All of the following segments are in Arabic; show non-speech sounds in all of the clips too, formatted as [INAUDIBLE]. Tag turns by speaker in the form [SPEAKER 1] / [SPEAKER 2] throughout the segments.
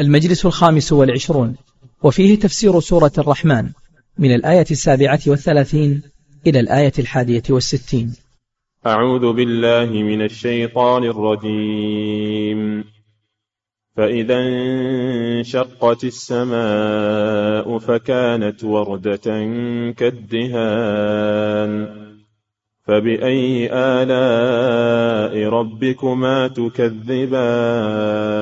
[SPEAKER 1] المجلس الخامس والعشرون وفيه تفسير سورة الرحمن من الآية السابعة والثلاثين إلى الآية الحادية والستين
[SPEAKER 2] أعوذ بالله من الشيطان الرجيم فإذا انشقت السماء فكانت وردة كالدهان فبأي آلاء ربكما تكذبان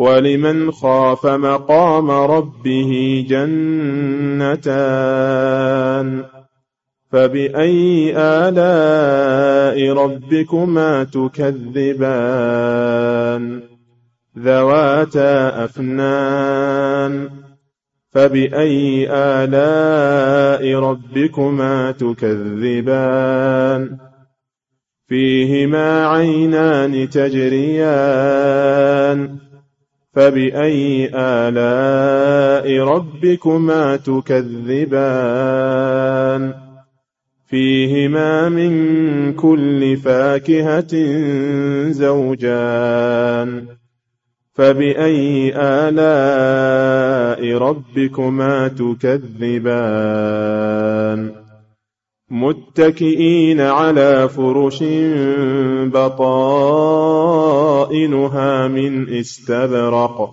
[SPEAKER 2] ولمن خاف مقام ربه جنتان فباي الاء ربكما تكذبان ذواتا افنان فباي الاء ربكما تكذبان فيهما عينان تجريان فبأي آلاء ربكما تكذبان فيهما من كل فاكهة زوجان فبأي آلاء ربكما تكذبان متكئين على فرش بطان خزائنها مِنْ إِسْتَبْرَقٍ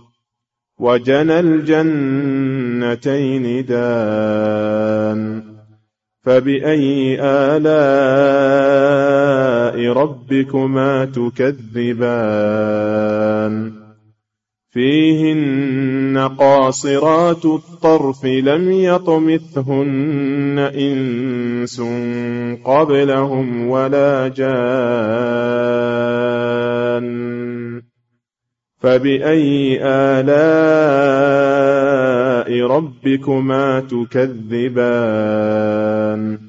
[SPEAKER 2] وَجَنَى الْجَنَّتَيْنِ دَانٍ فَبِأَيِّ آلَاءِ رَبِّكُمَا تُكَذِّبَانِ فيهن قاصرات الطرف لم يطمثهن إنس قبلهم ولا جان فبأي آلاء ربكما تكذبان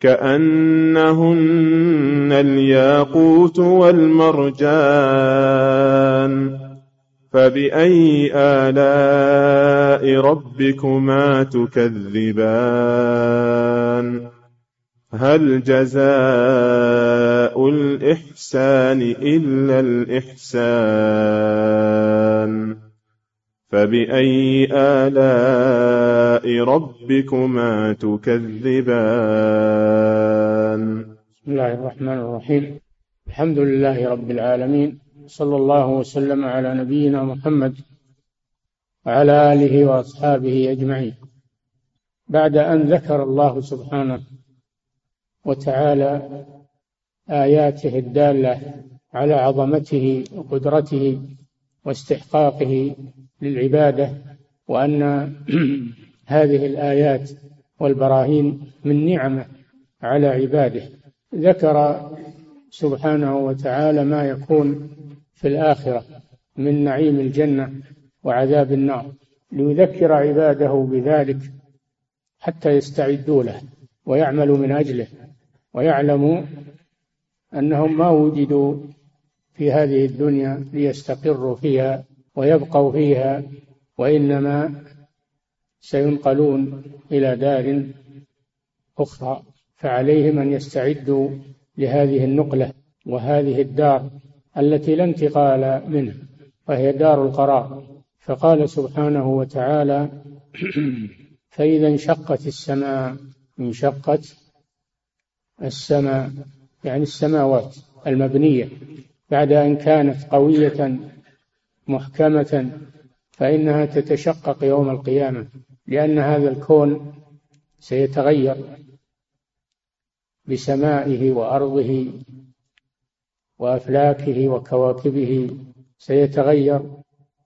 [SPEAKER 2] كأنهن الياقوت والمرجان فبأي آلاء ربكما تكذبان هل جزاء الإحسان إلا الإحسان فبأي آلاء ربكما تكذبان
[SPEAKER 1] بسم الله الرحمن الرحيم الحمد لله رب العالمين صلى الله وسلم على نبينا محمد وعلى آله وأصحابه أجمعين بعد أن ذكر الله سبحانه وتعالى آياته الدالة على عظمته وقدرته واستحقاقه للعبادة وأن [CLEARS THROAT] هذه الآيات والبراهين من نعمة على عباده ذكر سبحانه وتعالى ما يكون في الآخرة من نعيم الجنة وعذاب النار ليذكر عباده بذلك حتى يستعدوا له ويعملوا من أجله ويعلموا أنهم ما وجدوا في هذه الدنيا ليستقروا فيها ويبقوا فيها وإنما سينقلون إلى دار أخرى فعليهم أن يستعدوا لهذه النقلة وهذه الدار التي لا انتقال منها وهي دار القرار فقال سبحانه وتعالى [CLEARS THROAT] فإذا انشقت السماء انشقت السماء يعني السماوات المبنية بعد أن كانت قوية محكمة فإنها تتشقق يوم القيامة لأن هذا الكون سيتغير بسمائه وأرضه وأفلاكه وكواكبه سيتغير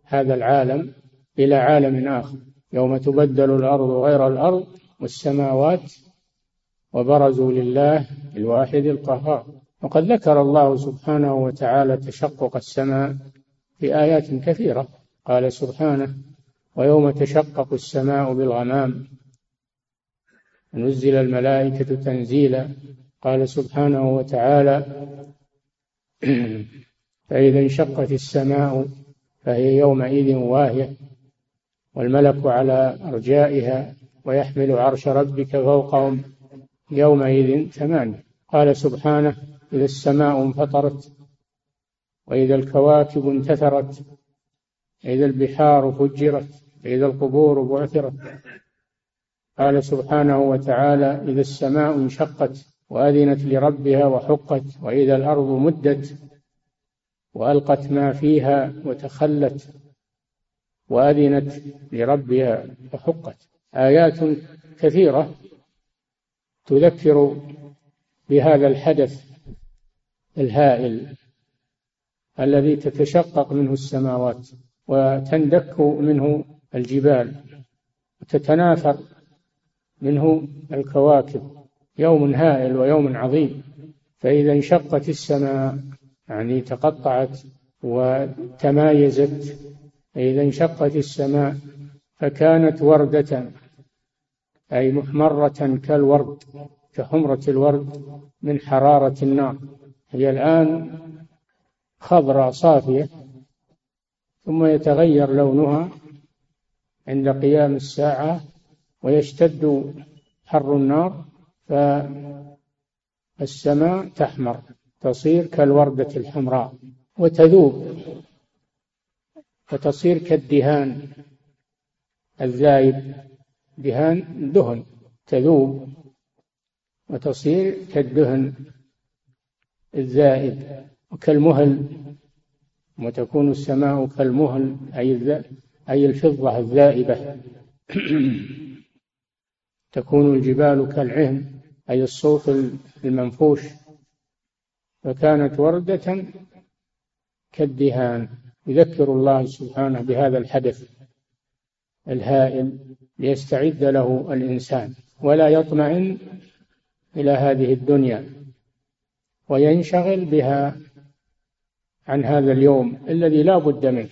[SPEAKER 1] هذا العالم إلى عالم آخر يوم تبدل الأرض غير الأرض والسماوات وبرزوا لله الواحد القهار وقد ذكر الله سبحانه وتعالى تشقق السماء في آيات كثيرة قال سبحانه ويوم تشقق السماء بالغمام نزل الملائكة تنزيلا قال سبحانه وتعالى فإذا انشقت السماء فهي يومئذ واهية والملك على أرجائها ويحمل عرش ربك فوقهم يومئذ ثمانية قال سبحانه إذا السماء انفطرت وإذا الكواكب انتثرت إذا البحار فجرت إذا القبور بعثرت قال سبحانه وتعالى إذا السماء انشقت وأذنت لربها وحقت وإذا الأرض مدت وألقت ما فيها وتخلت وأذنت لربها وحقت آيات كثيرة تذكر بهذا الحدث الهائل الذي تتشقق منه السماوات وتندك منه الجبال وتتناثر منه الكواكب يوم هائل ويوم عظيم فإذا انشقت السماء يعني تقطعت وتمايزت فإذا انشقت السماء فكانت وردة أي محمرة كالورد كحمرة الورد من حرارة النار هي الآن خضراء صافية ثم يتغير لونها عند قيام الساعة ويشتد حر النار فالسماء تحمر تصير كالوردة الحمراء وتذوب فتصير كالدهان الذايب دهان دهن تذوب وتصير كالدهن الذائب وكالمهل وتكون السماء كالمهل أي أي الفضة الذائبة [CLEARS THROAT] تكون الجبال كالعهن أي الصوف المنفوش فكانت وردة كالدهان يذكر الله سبحانه بهذا الحدث الهائل ليستعد له الإنسان ولا يطمئن إلى هذه الدنيا وينشغل بها عن هذا اليوم الذي لا بد منه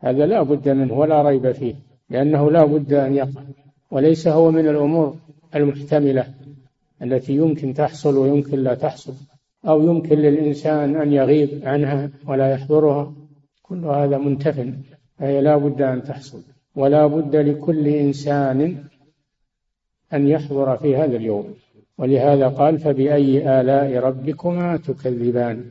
[SPEAKER 1] هذا لا بد منه ولا ريب فيه لأنه لا بد أن يقع وليس هو من الأمور المحتملة التي يمكن تحصل ويمكن لا تحصل أو يمكن للإنسان أن يغيب عنها ولا يحضرها كل هذا منتفن فهي لا بد أن تحصل ولا بد لكل إنسان أن يحضر في هذا اليوم ولهذا قال فبأي آلاء ربكما تكذبان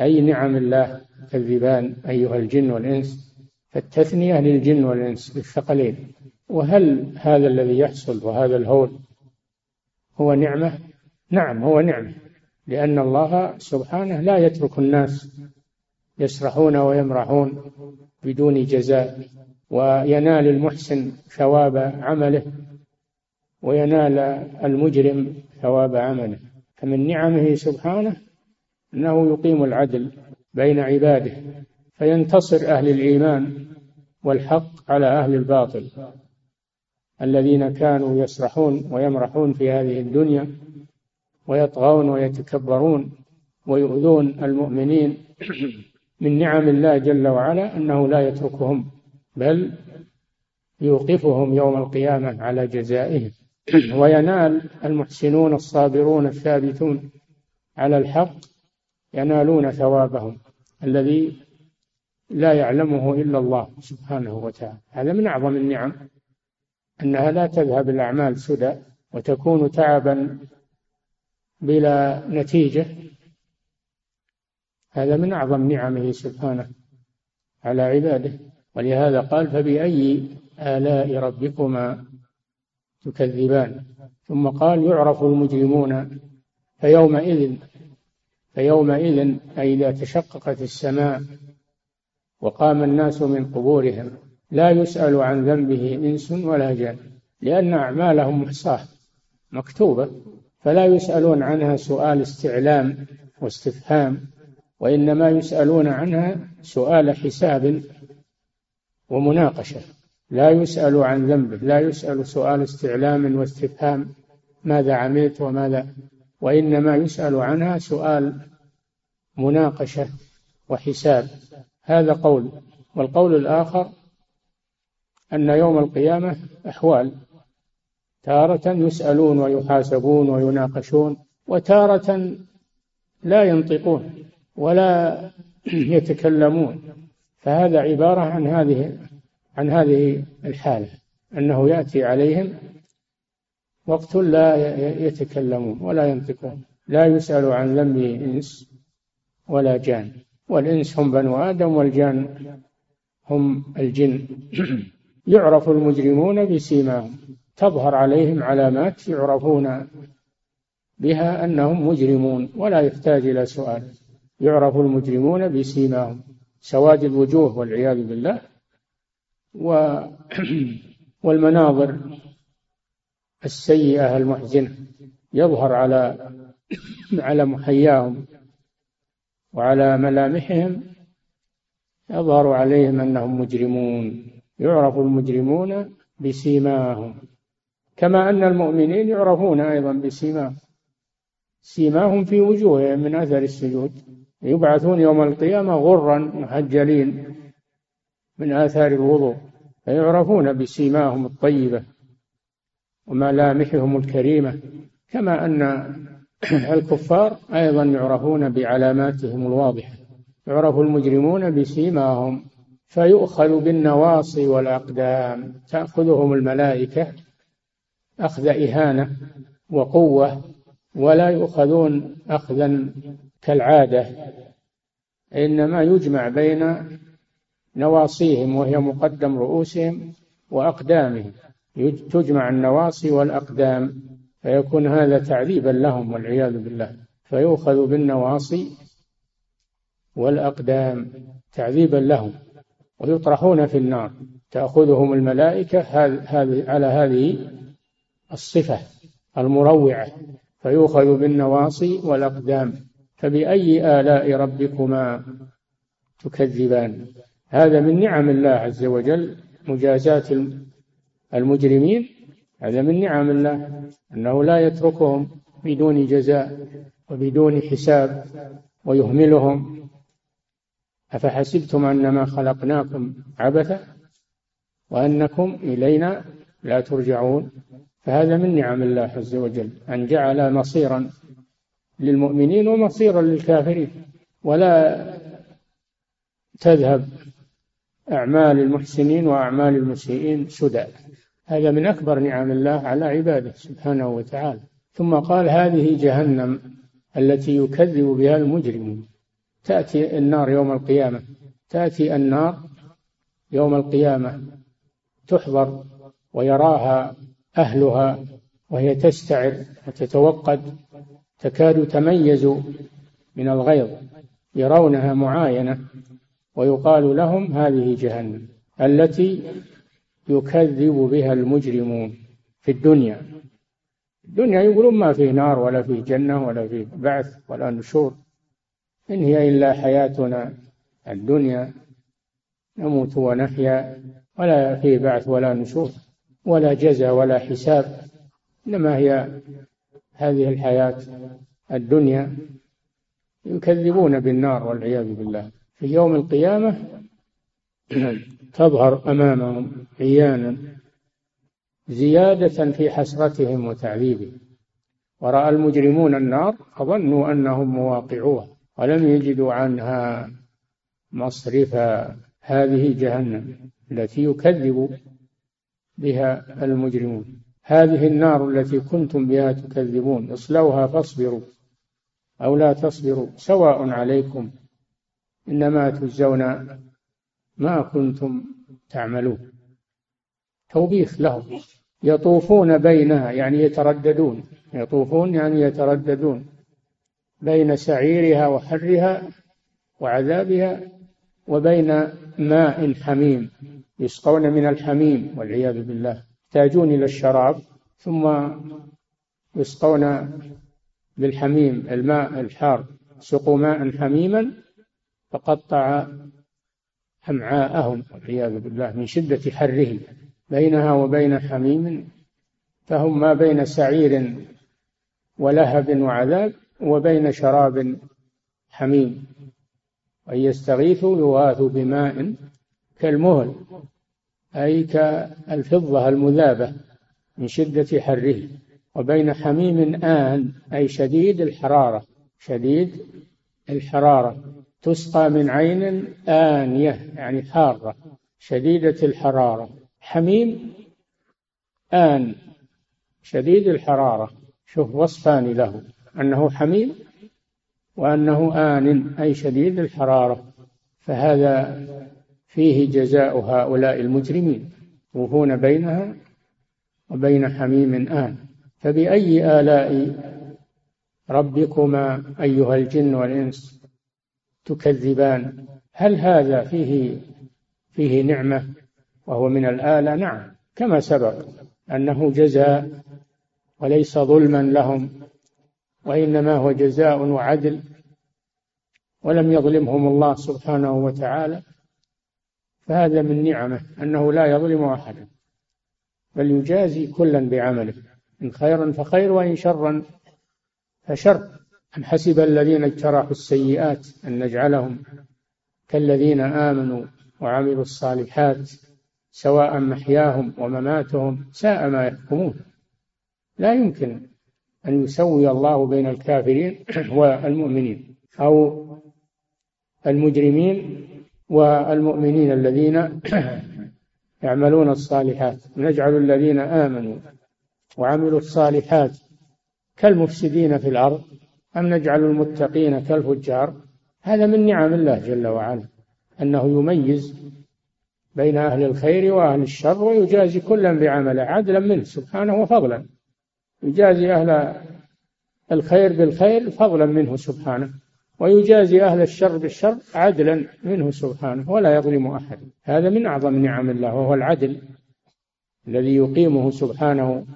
[SPEAKER 1] أي نعم الله تكذبان أيها الجن والإنس فالتثنية للجن والإنس للثقلين وهل هذا الذي يحصل وهذا الهول هو نعمة نعم هو نعمة لأن الله سبحانه لا يترك الناس يسرحون ويمرحون بدون جزاء وينال المحسن ثواب عمله وينال المجرم ثواب عمله فمن نعمه سبحانه أنه يقيم العدل بين عباده فينتصر أهل الإيمان والحق على أهل الباطل الذين كانوا يسرحون ويمرحون في هذه الدنيا ويطغون ويتكبرون ويؤذون المؤمنين [CLEARS THROAT] من نعم الله جل وعلا أنه لا يتركهم بل يوقفهم يوم القيامة على جزائهم [CLEARS THROAT] وينال المحسنون الصابرون الثابتون على الحق ينالون ثوابهم الذي لا يعلمه إلا الله سبحانه وتعالى هذا من أعظم النعم أنها لا تذهب الأعمال سدى وتكون تعبا بلا نتيجة هذا من أعظم نعمه سبحانه على عباده ولهذا قال فبأي آلاء ربكما تكذبان ثم قال يعرف المجرمون فيومئذ فيومئذ أي إذا تشققت السماء وقام الناس من قبورهم لا يسأل عن ذنبه إنس ولا جان لأن أعمالهم محصاة مكتوبة فلا يسألون عنها سؤال استعلام واستفهام وإنما يسألون عنها سؤال حساب ومناقشة لا يسأل عن ذنبه لا يسأل سؤال استعلام واستفهام ماذا عملت وماذا وإنما يسأل عنها سؤال مناقشة وحساب هذا قول والقول الآخر أن يوم القيامة أحوال تارة يسألون ويحاسبون ويناقشون وتارة لا ينطقون ولا [CLEARS THROAT] يتكلمون فهذا عبارة عن هذه عن هذه الحالة أنه يأتي عليهم وقت لا يتكلمون ولا ينطقون لا يسأل عن ذنب إنس ولا جان والإنس هم بنو آدم والجان هم الجن [CLEARS THROAT] يعرف المجرمون بسيماهم تظهر عليهم علامات يعرفون بها أنهم مجرمون ولا يحتاج إلى سؤال يعرف المجرمون بسيماهم سواد الوجوه والعياذ بالله و [CLEARS THROAT] والمناظر السيئة المحزنة يظهر على [CLEARS THROAT] على محياهم وعلى ملامحهم يظهر عليهم أنهم مجرمون يعرف المجرمون بسيماهم كما أن المؤمنين يعرفون أيضا بسيماهم سيماهم في وجوههم من أثر السجود يبعثون يوم القيامة غرا محجلين من آثار الوضوء فيعرفون بسيماهم الطيبة وملامحهم الكريمة كما أن [CLEARS THROAT] الكفار أيضا يعرفون بعلاماتهم الواضحة يعرف المجرمون بسيماهم فيؤخذ بالنواصي والأقدام تأخذهم الملائكة أخذ إهانة وقوة ولا يؤخذون أخذا كالعادة إنما يجمع بين نواصيهم وهي مقدم رؤوسهم وأقدامهم تجمع النواصي والأقدام فيكون هذا تعذيبا لهم والعياذ بالله فيؤخذ بالنواصي والأقدام تعذيبا لهم ويطرحون في النار تأخذهم الملائكة على هذه الصفة المروعة فيؤخذ بالنواصي والأقدام فبأي آلاء ربكما تكذبان هذا من نعم الله عز وجل مجازاة المجرمين هذا من نعم الله أنه لا يتركهم بدون جزاء وبدون حساب ويهملهم أفحسبتم أنما خلقناكم عبثا وأنكم إلينا لا ترجعون فهذا من نعم الله عز وجل أن جعل مصيرا للمؤمنين ومصيرا للكافرين ولا تذهب أعمال المحسنين وأعمال المسيئين سدى هذا من أكبر نعم الله على عباده سبحانه وتعالى ثم قال هذه جهنم التي يكذب بها المجرمون تأتي النار يوم القيامة تأتي النار يوم القيامة تحضر ويراها أهلها وهي تستعر وتتوقد تكاد تميز من الغيظ يرونها معاينة ويقال لهم هذه جهنم التي يكذب بها المجرمون في الدنيا الدنيا يقولون ما في نار ولا في جنة ولا في بعث ولا نشور إن هي إلا حياتنا الدنيا نموت ونحيا ولا في بعث ولا نشور ولا جزاء ولا حساب إنما هي هذه الحياة الدنيا يكذبون بالنار والعياذ بالله في يوم القيامة [CLEARS THROAT] تظهر أمامهم عيانا زيادة في حسرتهم وتعذيبهم ورأى المجرمون النار فظنوا أنهم مواقعوها ولم يجدوا عنها مصرفا هذه جهنم التي يكذب بها المجرمون هذه النار التي كنتم بها تكذبون اصلوها فاصبروا أو لا تصبروا سواء عليكم إنما تجزون ما كنتم تعملون توبيخ لهم يطوفون بينها يعني يترددون يطوفون يعني يترددون بين سعيرها وحرها وعذابها وبين ماء حميم يسقون من الحميم والعياذ بالله يحتاجون إلى الشراب ثم يسقون بالحميم الماء الحار سقوا ماء حميما فقطع أمعاءهم والعياذ بالله من شدة حرهم بينها وبين حميم فهم ما بين سعير ولهب وعذاب وبين شراب حميم أن يستغيثوا يغاثوا بماء كالمهل أي كالفضة المذابة من شدة حره وبين حميم آن أي شديد الحرارة شديد الحرارة تسقى من عين آنية يعني حارة شديدة الحرارة حميم آن شديد الحرارة شوف وصفان له أنه حميم وأنه آن أي شديد الحرارة فهذا فيه جزاء هؤلاء المجرمين وهون بينها وبين حميم آن فبأي آلاء ربكما أيها الجن والإنس تكذبان هل هذا فيه فيه نعمة وهو من الآلة نعم كما سبق أنه جزاء وليس ظلما لهم وإنما هو جزاء وعدل ولم يظلمهم الله سبحانه وتعالى فهذا من نعمه أنه لا يظلم أحدا بل يجازي كلا بعمله إن خيرا فخير وإن شرا فشر أم حسب الذين اجترحوا السيئات أن نجعلهم كالذين آمنوا وعملوا الصالحات سواء محياهم ومماتهم ساء ما يحكمون لا يمكن أن يسوي الله بين الكافرين [CLEARS THROAT] والمؤمنين أو المجرمين والمؤمنين الذين [CLEARS THROAT] يعملون الصالحات نجعل الذين آمنوا وعملوا الصالحات كالمفسدين في الأرض أم نجعل المتقين كالفجار هذا من نعم الله جل وعلا أنه يميز بين أهل الخير وأهل الشر ويجازي كلا بعمله عدلا منه سبحانه وفضلا يجازي أهل الخير بالخير فضلا منه سبحانه ويجازي أهل الشر بالشر عدلا منه سبحانه ولا يظلم أحد هذا من أعظم نعم الله وهو العدل الذي يقيمه سبحانه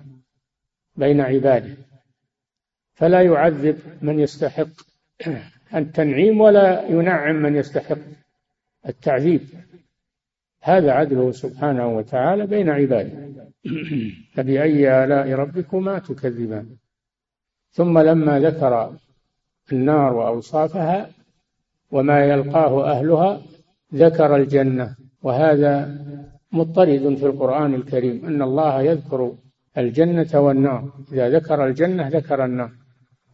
[SPEAKER 1] بين عباده فلا يعذب من يستحق التنعيم ولا ينعم من يستحق التعذيب هذا عدله سبحانه وتعالى بين عباده فبأي آلاء ربكما تكذبان ثم لما ذكر النار وأوصافها وما يلقاه أهلها ذكر الجنة وهذا مضطرد في القرآن الكريم أن الله يذكر الجنة والنار إذا ذكر الجنة ذكر النار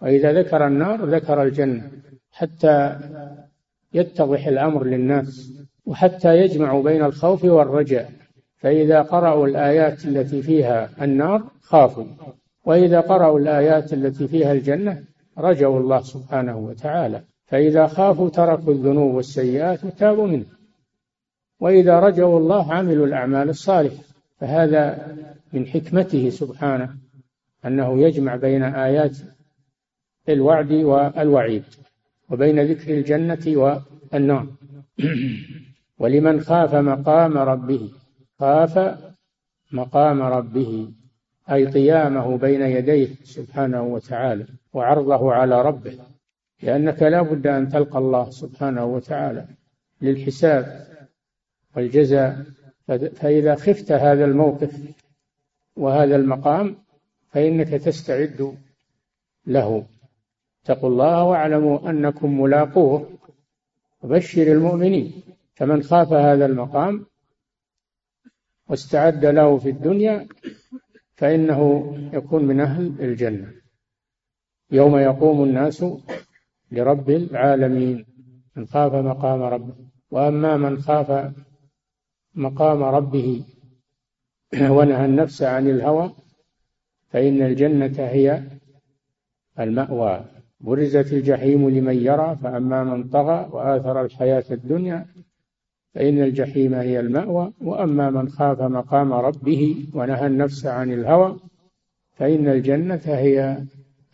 [SPEAKER 1] وإذا ذكر النار ذكر الجنة حتى يتضح الأمر للناس وحتى يجمعوا بين الخوف والرجاء فإذا قرأوا الآيات التي فيها النار خافوا وإذا قرأوا الآيات التي فيها الجنة رجوا الله سبحانه وتعالى فإذا خافوا تركوا الذنوب والسيئات وتابوا منه وإذا رجوا الله عملوا الأعمال الصالحة فهذا من حكمته سبحانه أنه يجمع بين آيات الوعد والوعيد وبين ذكر الجنة والنار [CLEARS THROAT] ولمن خاف مقام ربه خاف مقام ربه أي قيامه بين يديه سبحانه وتعالى وعرضه على ربه لأنك لا بد أن تلقى الله سبحانه وتعالى للحساب والجزاء فإذا خفت هذا الموقف وهذا المقام فإنك تستعد له اتقوا الله واعلموا أنكم ملاقوه وبشر المؤمنين فمن خاف هذا المقام واستعد له في الدنيا فإنه يكون من أهل الجنة يوم يقوم الناس لرب العالمين من خاف مقام ربه وأما من خاف مقام ربه ونهى النفس عن الهوى فإن الجنة هي المأوى برزت الجحيم لمن يرى فأما من طغى وآثر الحياة الدنيا فإن الجحيم هي المأوى وأما من خاف مقام ربه ونهى النفس عن الهوى فإن الجنة هي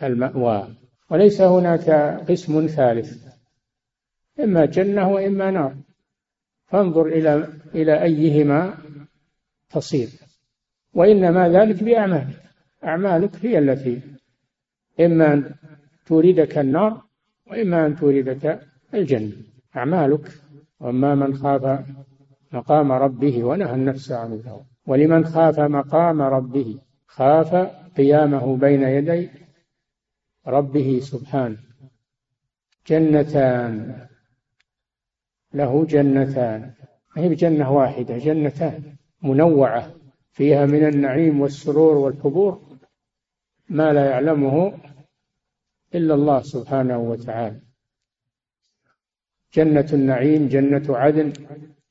[SPEAKER 1] المأوى وليس هناك قسم ثالث إما جنة وإما نار فانظر إلى إلى أيهما تصير وإنما ذلك بأعمالك أعمالك هي التي إما توردك النار وإما أن توردك الجنة أعمالك وأما من خاف مقام ربه ونهى النفس عن الهوى ولمن خاف مقام ربه خاف قيامه بين يدي ربه سبحانه جنتان له جنتان ما هي بجنة واحدة جنتان منوعة فيها من النعيم والسرور والحبور ما لا يعلمه إلا الله سبحانه وتعالى جنة النعيم جنة عدن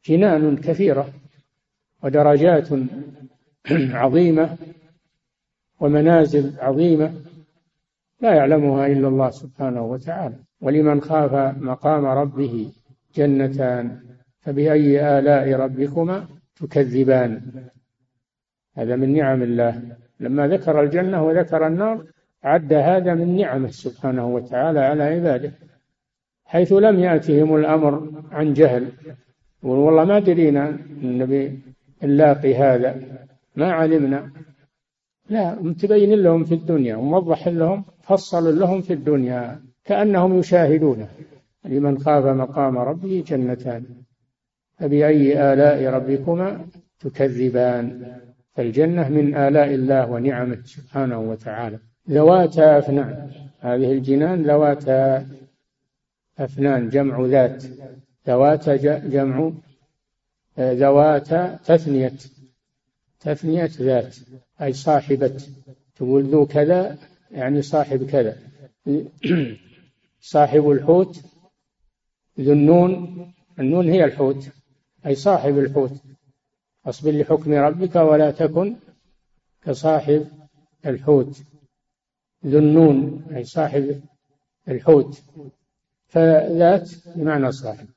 [SPEAKER 1] جنان كثيرة ودرجات عظيمة ومنازل عظيمة لا يعلمها إلا الله سبحانه وتعالى ولمن خاف مقام ربه جنتان فبأي آلاء ربكما تكذبان هذا من نعم الله لما ذكر الجنة وذكر النار عد هذا من نعمه سبحانه وتعالى على عباده حيث لم يأتهم الأمر عن جهل والله ما درينا النبي نلاقي هذا ما علمنا لا متبين لهم في الدنيا وموضح لهم فصل لهم في الدنيا كأنهم يشاهدونه لمن خاف مقام ربه جنتان فبأي آلاء ربكما تكذبان فالجنة من آلاء الله ونعمه سبحانه وتعالى ذواتا أفنان هذه الجنان ذواتا أفنان جمع ذات ذواتا جمع ذواتا آه، تثنية تثنية ذات أي صاحبة تقول ذو كذا يعني صاحب كذا [CLEARS THROAT] صاحب الحوت ذو النون النون هي الحوت أي صاحب الحوت أصبر لحكم ربك ولا تكن كصاحب الحوت ذو النون أي صاحب الحوت فذات بمعنى صاحب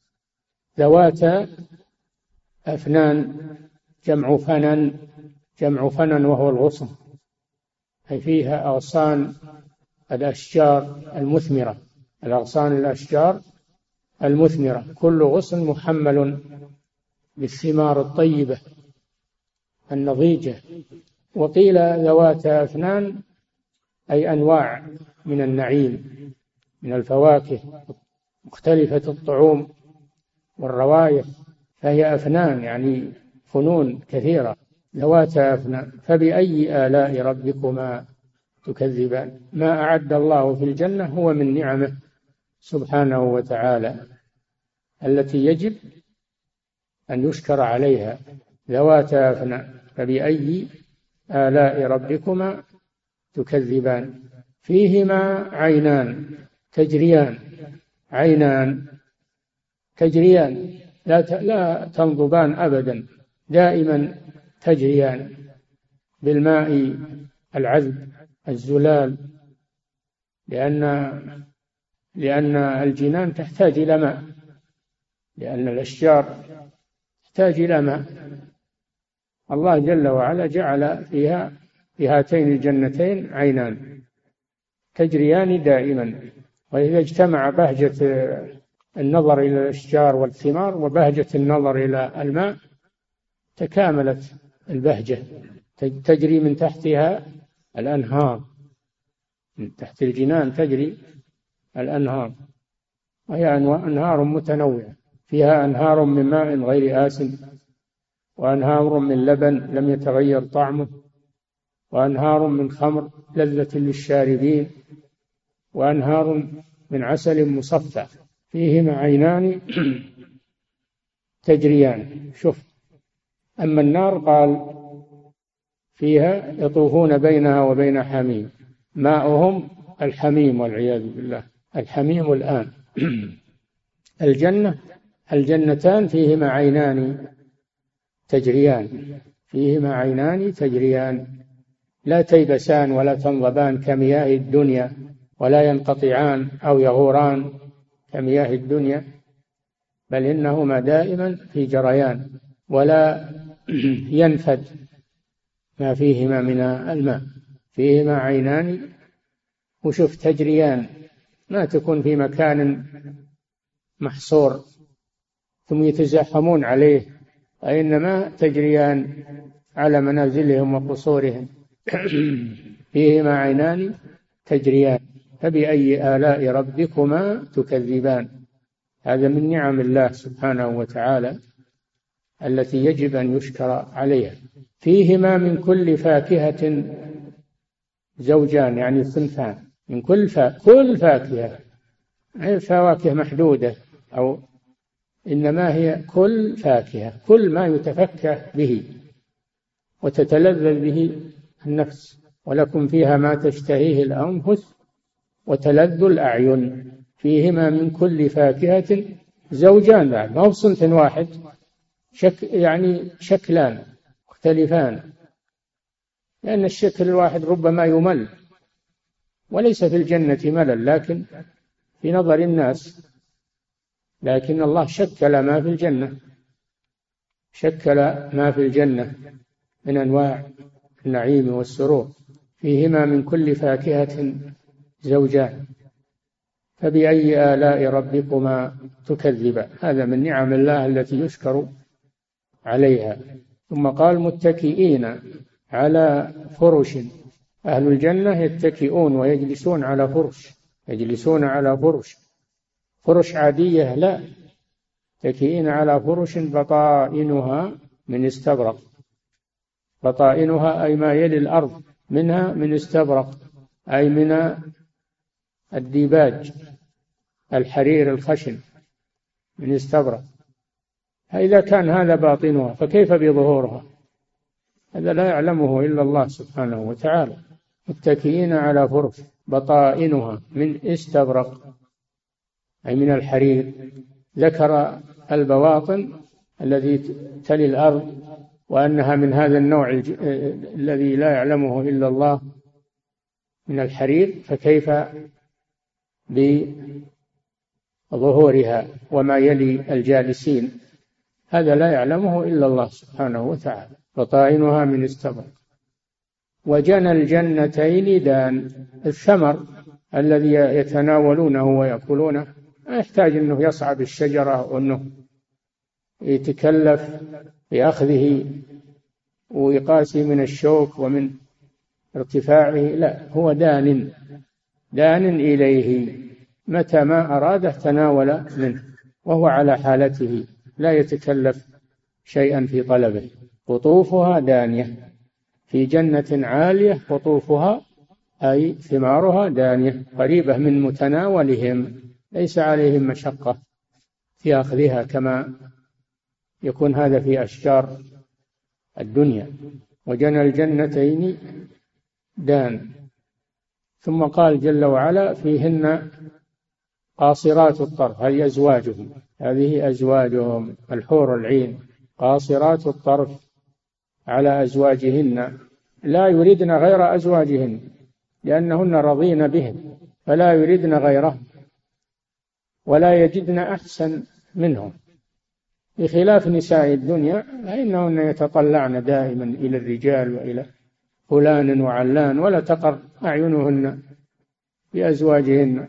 [SPEAKER 1] ذواتا أفنان جمع فنن جمع فنن وهو الغصن أي فيها أغصان الأشجار المثمرة الأغصان الأشجار المثمرة كل غصن محمل بالثمار الطيبة النضيجة وقيل ذوات أفنان أي أنواع من النعيم من الفواكه مختلفة الطعوم والروائح فهي أفنان يعني فنون كثيرة ذوات أفنان فبأي آلاء ربكما تكذبان ما أعد الله في الجنة هو من نعمه سبحانه وتعالى التي يجب أن يشكر عليها ذوات أفنان فبأي آلاء ربكما تكذبان فيهما عينان تجريان عينان تجريان لا لا تنضبان ابدا دائما تجريان بالماء العذب الزلال لأن لأن الجنان تحتاج إلى ماء لأن الأشجار تحتاج إلى ماء الله جل وعلا جعل فيها في هاتين الجنتين عينان تجريان دائما وإذا اجتمع بهجة النظر إلى الأشجار والثمار وبهجة النظر إلى الماء تكاملت البهجة تجري من تحتها الأنهار من تحت الجنان تجري الأنهار وهي أنهار متنوعة فيها أنهار من ماء غير آسن وأنهار من لبن لم يتغير طعمه وأنهار من خمر لذة للشاربين وأنهار من عسل مصفى فيهما عينان تجريان شوف أما النار قال فيها يطوفون بينها وبين حميم ماؤهم الحميم والعياذ بالله الحميم الآن الجنة الجنتان فيهما عينان تجريان فيهما عينان تجريان لا تيبسان ولا تنضبان كمياه الدنيا ولا ينقطعان أو يغوران كمياه الدنيا بل إنهما دائما في جريان ولا [CLEARS THROAT] ينفد ما فيهما من الماء فيهما عينان وشوف تجريان ما تكون في مكان محصور ثم يتزاحمون عليه وإنما تجريان على منازلهم وقصورهم فيهما عينان تجريان فبأي آلاء ربكما تكذبان هذا من نعم الله سبحانه وتعالى التي يجب أن يشكر عليها فيهما من كل فاكهة زوجان يعني صنفان من كل فا... كل فاكهة يعني فواكه محدودة أو إنما هي كل فاكهة كل ما يتفكه به وتتلذذ به النفس ولكم فيها ما تشتهيه الأنفس وتلذ الأعين فيهما من كل فاكهة زوجان بعد ما هو صنف واحد شك يعني شكلان مختلفان لأن الشكل الواحد ربما يمل وليس في الجنة ملل لكن في نظر الناس لكن الله شكل ما في الجنة شكل ما في الجنة من أنواع النعيم والسرور فيهما من كل فاكهة زوجان فبأي آلاء ربكما تكذبا هذا من نعم الله التي يشكر عليها ثم قال متكئين على فرش أهل الجنة يتكئون ويجلسون على فرش يجلسون على فرش فرش عادية لا متكئين على فرش بطائنها من استبرق بطائنها أي ما يلي الأرض منها من استبرق أي من الديباج الحرير الخشن من استبرق فإذا كان هذا باطنها فكيف بظهورها هذا لا يعلمه إلا الله سبحانه وتعالى متكئين على فرش بطائنها من استبرق أي من الحرير ذكر البواطن الذي تلي الأرض وأنها من هذا النوع آه، الذي لا يعلمه إلا الله من الحرير فكيف بظهورها وما يلي الجالسين هذا لا يعلمه إلا الله سبحانه وتعالى فطائنها من استبرق وجنى الجنتين دان الثمر الذي يتناولونه ويأكلونه ما يحتاج أنه يصعد الشجرة وأنه يتكلف بأخذه وإيقاسه من الشوك ومن ارتفاعه لا هو دان دان إليه متى ما أراده تناول منه وهو على حالته لا يتكلف شيئا في طلبه قطوفها دانية في جنة عالية قطوفها أي ثمارها دانية قريبة من متناولهم ليس عليهم مشقة في أخذها كما يكون هذا في أشجار الدنيا وجنى الجنتين دان ثم قال جل وعلا فيهن قاصرات الطرف هي أزواجهم هذه أزواجهم الحور العين قاصرات الطرف على أزواجهن لا يريدن غير أزواجهن لأنهن رضين بهم فلا يريدن غيرهم ولا يجدن أحسن منهم بخلاف نساء الدنيا فإنهن يتطلعن دائما إلى الرجال وإلى فلان وعلان ولا تقر أعينهن بأزواجهن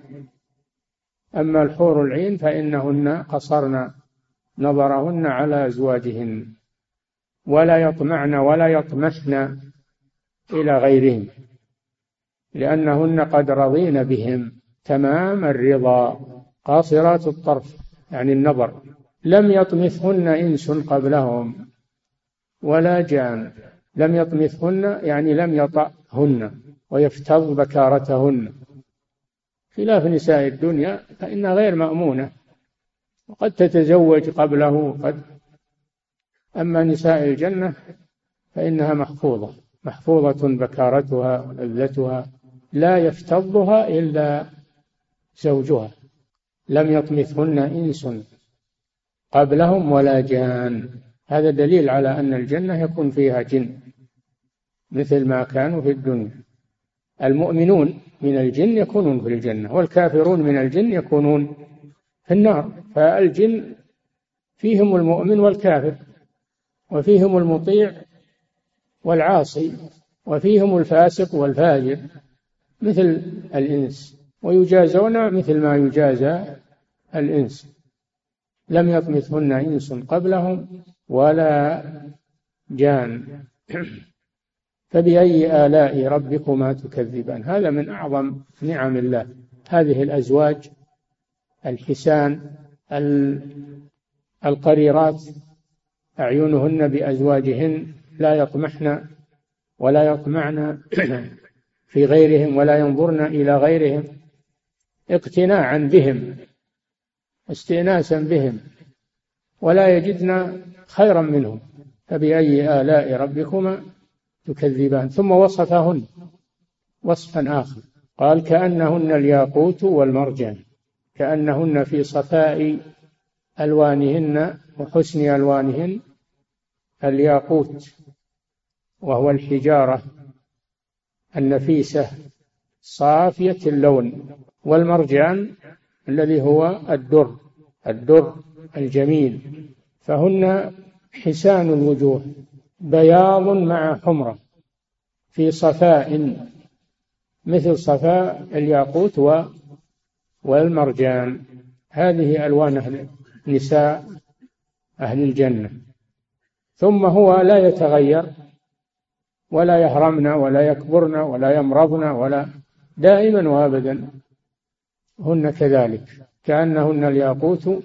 [SPEAKER 1] أما الحور العين فإنهن قصرن نظرهن على أزواجهن ولا يطمعن ولا يطمحن إلى غيرهم لأنهن قد رضين بهم تمام الرضا قاصرات الطرف يعني النظر لم يطمثهن إنس قبلهم ولا جان لم يطمثهن يعني لم يطأهن ويفتض بكارتهن خلاف نساء الدنيا فإنها غير مأمونة وقد تتزوج قبله قد أما نساء الجنة فإنها محفوظة محفوظة بكارتها ولذتها لا يفتضها إلا زوجها لم يطمثهن إنس قبلهم ولا جان هذا دليل على أن الجنة يكون فيها جن مثل ما كانوا في الدنيا المؤمنون من الجن يكونون في الجنة والكافرون من الجن يكونون في النار فالجن فيهم المؤمن والكافر وفيهم المطيع والعاصي وفيهم الفاسق والفاجر مثل الإنس ويجازون مثل ما يجازى الإنس لم يطمثهن إنس قبلهم ولا جان فبأي آلاء ربكما تكذبان هذا من أعظم نعم الله هذه الأزواج الحسان القريرات أعينهن بأزواجهن لا يطمحن ولا يطمعن في غيرهم ولا ينظرن إلى غيرهم اقتناعا بهم واستئناسا بهم ولا يجدن خيرا منهم فبأي آلاء ربكما تكذبان ثم وصفهن وصفا آخر قال كأنهن الياقوت والمرجان كأنهن في صفاء ألوانهن وحسن ألوانهن الياقوت وهو الحجارة النفيسة صافية اللون والمرجان الذي هو الدر الدر الجميل فهن حسان الوجوه بياض مع حمرة في صفاء مثل صفاء الياقوت والمرجان هذه ألوان أهل نساء أهل الجنة ثم هو لا يتغير ولا يهرمنا ولا يكبرنا ولا يمرضنا ولا دائما وابدا هن كذلك كأنهن الياقوت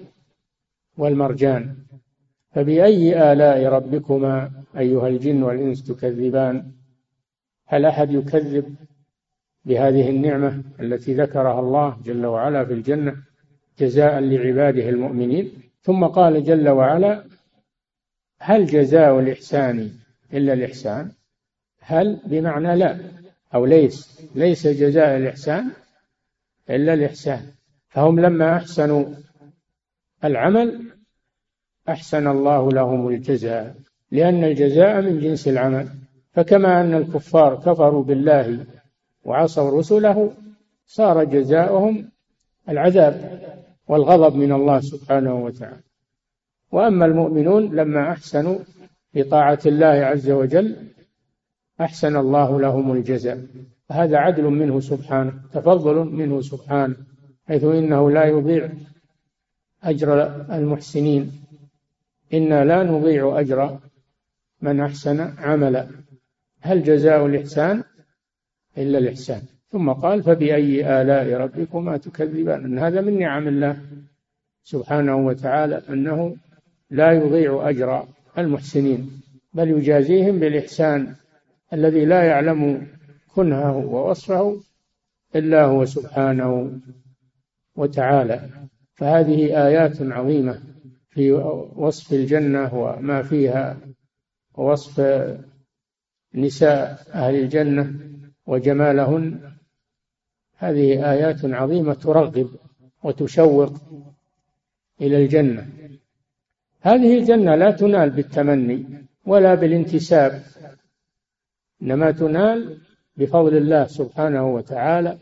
[SPEAKER 1] والمرجان فبأي آلاء ربكما أيها الجن والإنس تكذبان هل أحد يكذب بهذه النعمة التي ذكرها الله جل وعلا في الجنة جزاء لعباده المؤمنين ثم قال جل وعلا هل جزاء الإحسان إلا الإحسان هل بمعنى لا أو ليس ليس جزاء الإحسان إلا الإحسان فهم لما أحسنوا العمل أحسن الله لهم الجزاء لأن الجزاء من جنس العمل فكما أن الكفار كفروا بالله وعصوا رسله صار جزاؤهم العذاب والغضب من الله سبحانه وتعالى وأما المؤمنون لما أحسنوا بطاعة الله عز وجل أحسن الله لهم الجزاء هذا عدل منه سبحانه تفضل منه سبحانه حيث إنه لا يضيع أجر المحسنين إنا لا نضيع أجر من أحسن عملا هل جزاء الإحسان إلا الإحسان ثم قال فبأي آلاء ربكما تكذبان أن هذا من نعم الله سبحانه وتعالى أنه لا يضيع أجر المحسنين بل يجازيهم بالإحسان الذي لا يعلم كنهه ووصفه إلا هو سبحانه وتعالى فهذه آيات عظيمة في وصف الجنة وما فيها ووصف نساء أهل الجنة وجمالهن هذه آيات عظيمة ترغب وتشوق إلى الجنة هذه الجنة لا تنال بالتمني ولا بالانتساب إنما تنال بفضل الله سبحانه وتعالى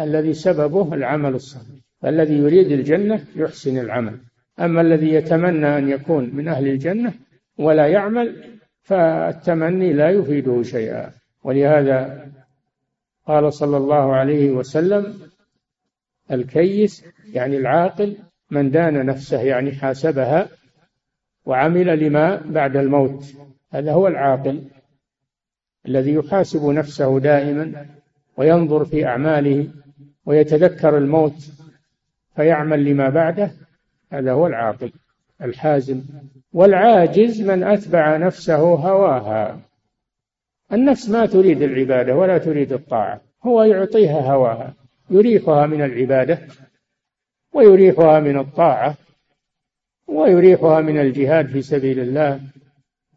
[SPEAKER 1] الذي سببه العمل الصالح فالذي يريد الجنة يحسن العمل أما الذي يتمنى أن يكون من أهل الجنة ولا يعمل فالتمني لا يفيده شيئا ولهذا قال صلى الله عليه وسلم الكيس يعني العاقل من دان نفسه يعني حاسبها وعمل لما بعد الموت هذا هو العاقل الذي يحاسب نفسه دائما وينظر في أعماله ويتذكر الموت فيعمل لما بعده هذا هو العاقل الحازم والعاجز من أتبع نفسه هواها النفس ما تريد العبادة ولا تريد الطاعة هو يعطيها هواها يريحها من العبادة ويريحها من الطاعة ويريحها من الجهاد في سبيل الله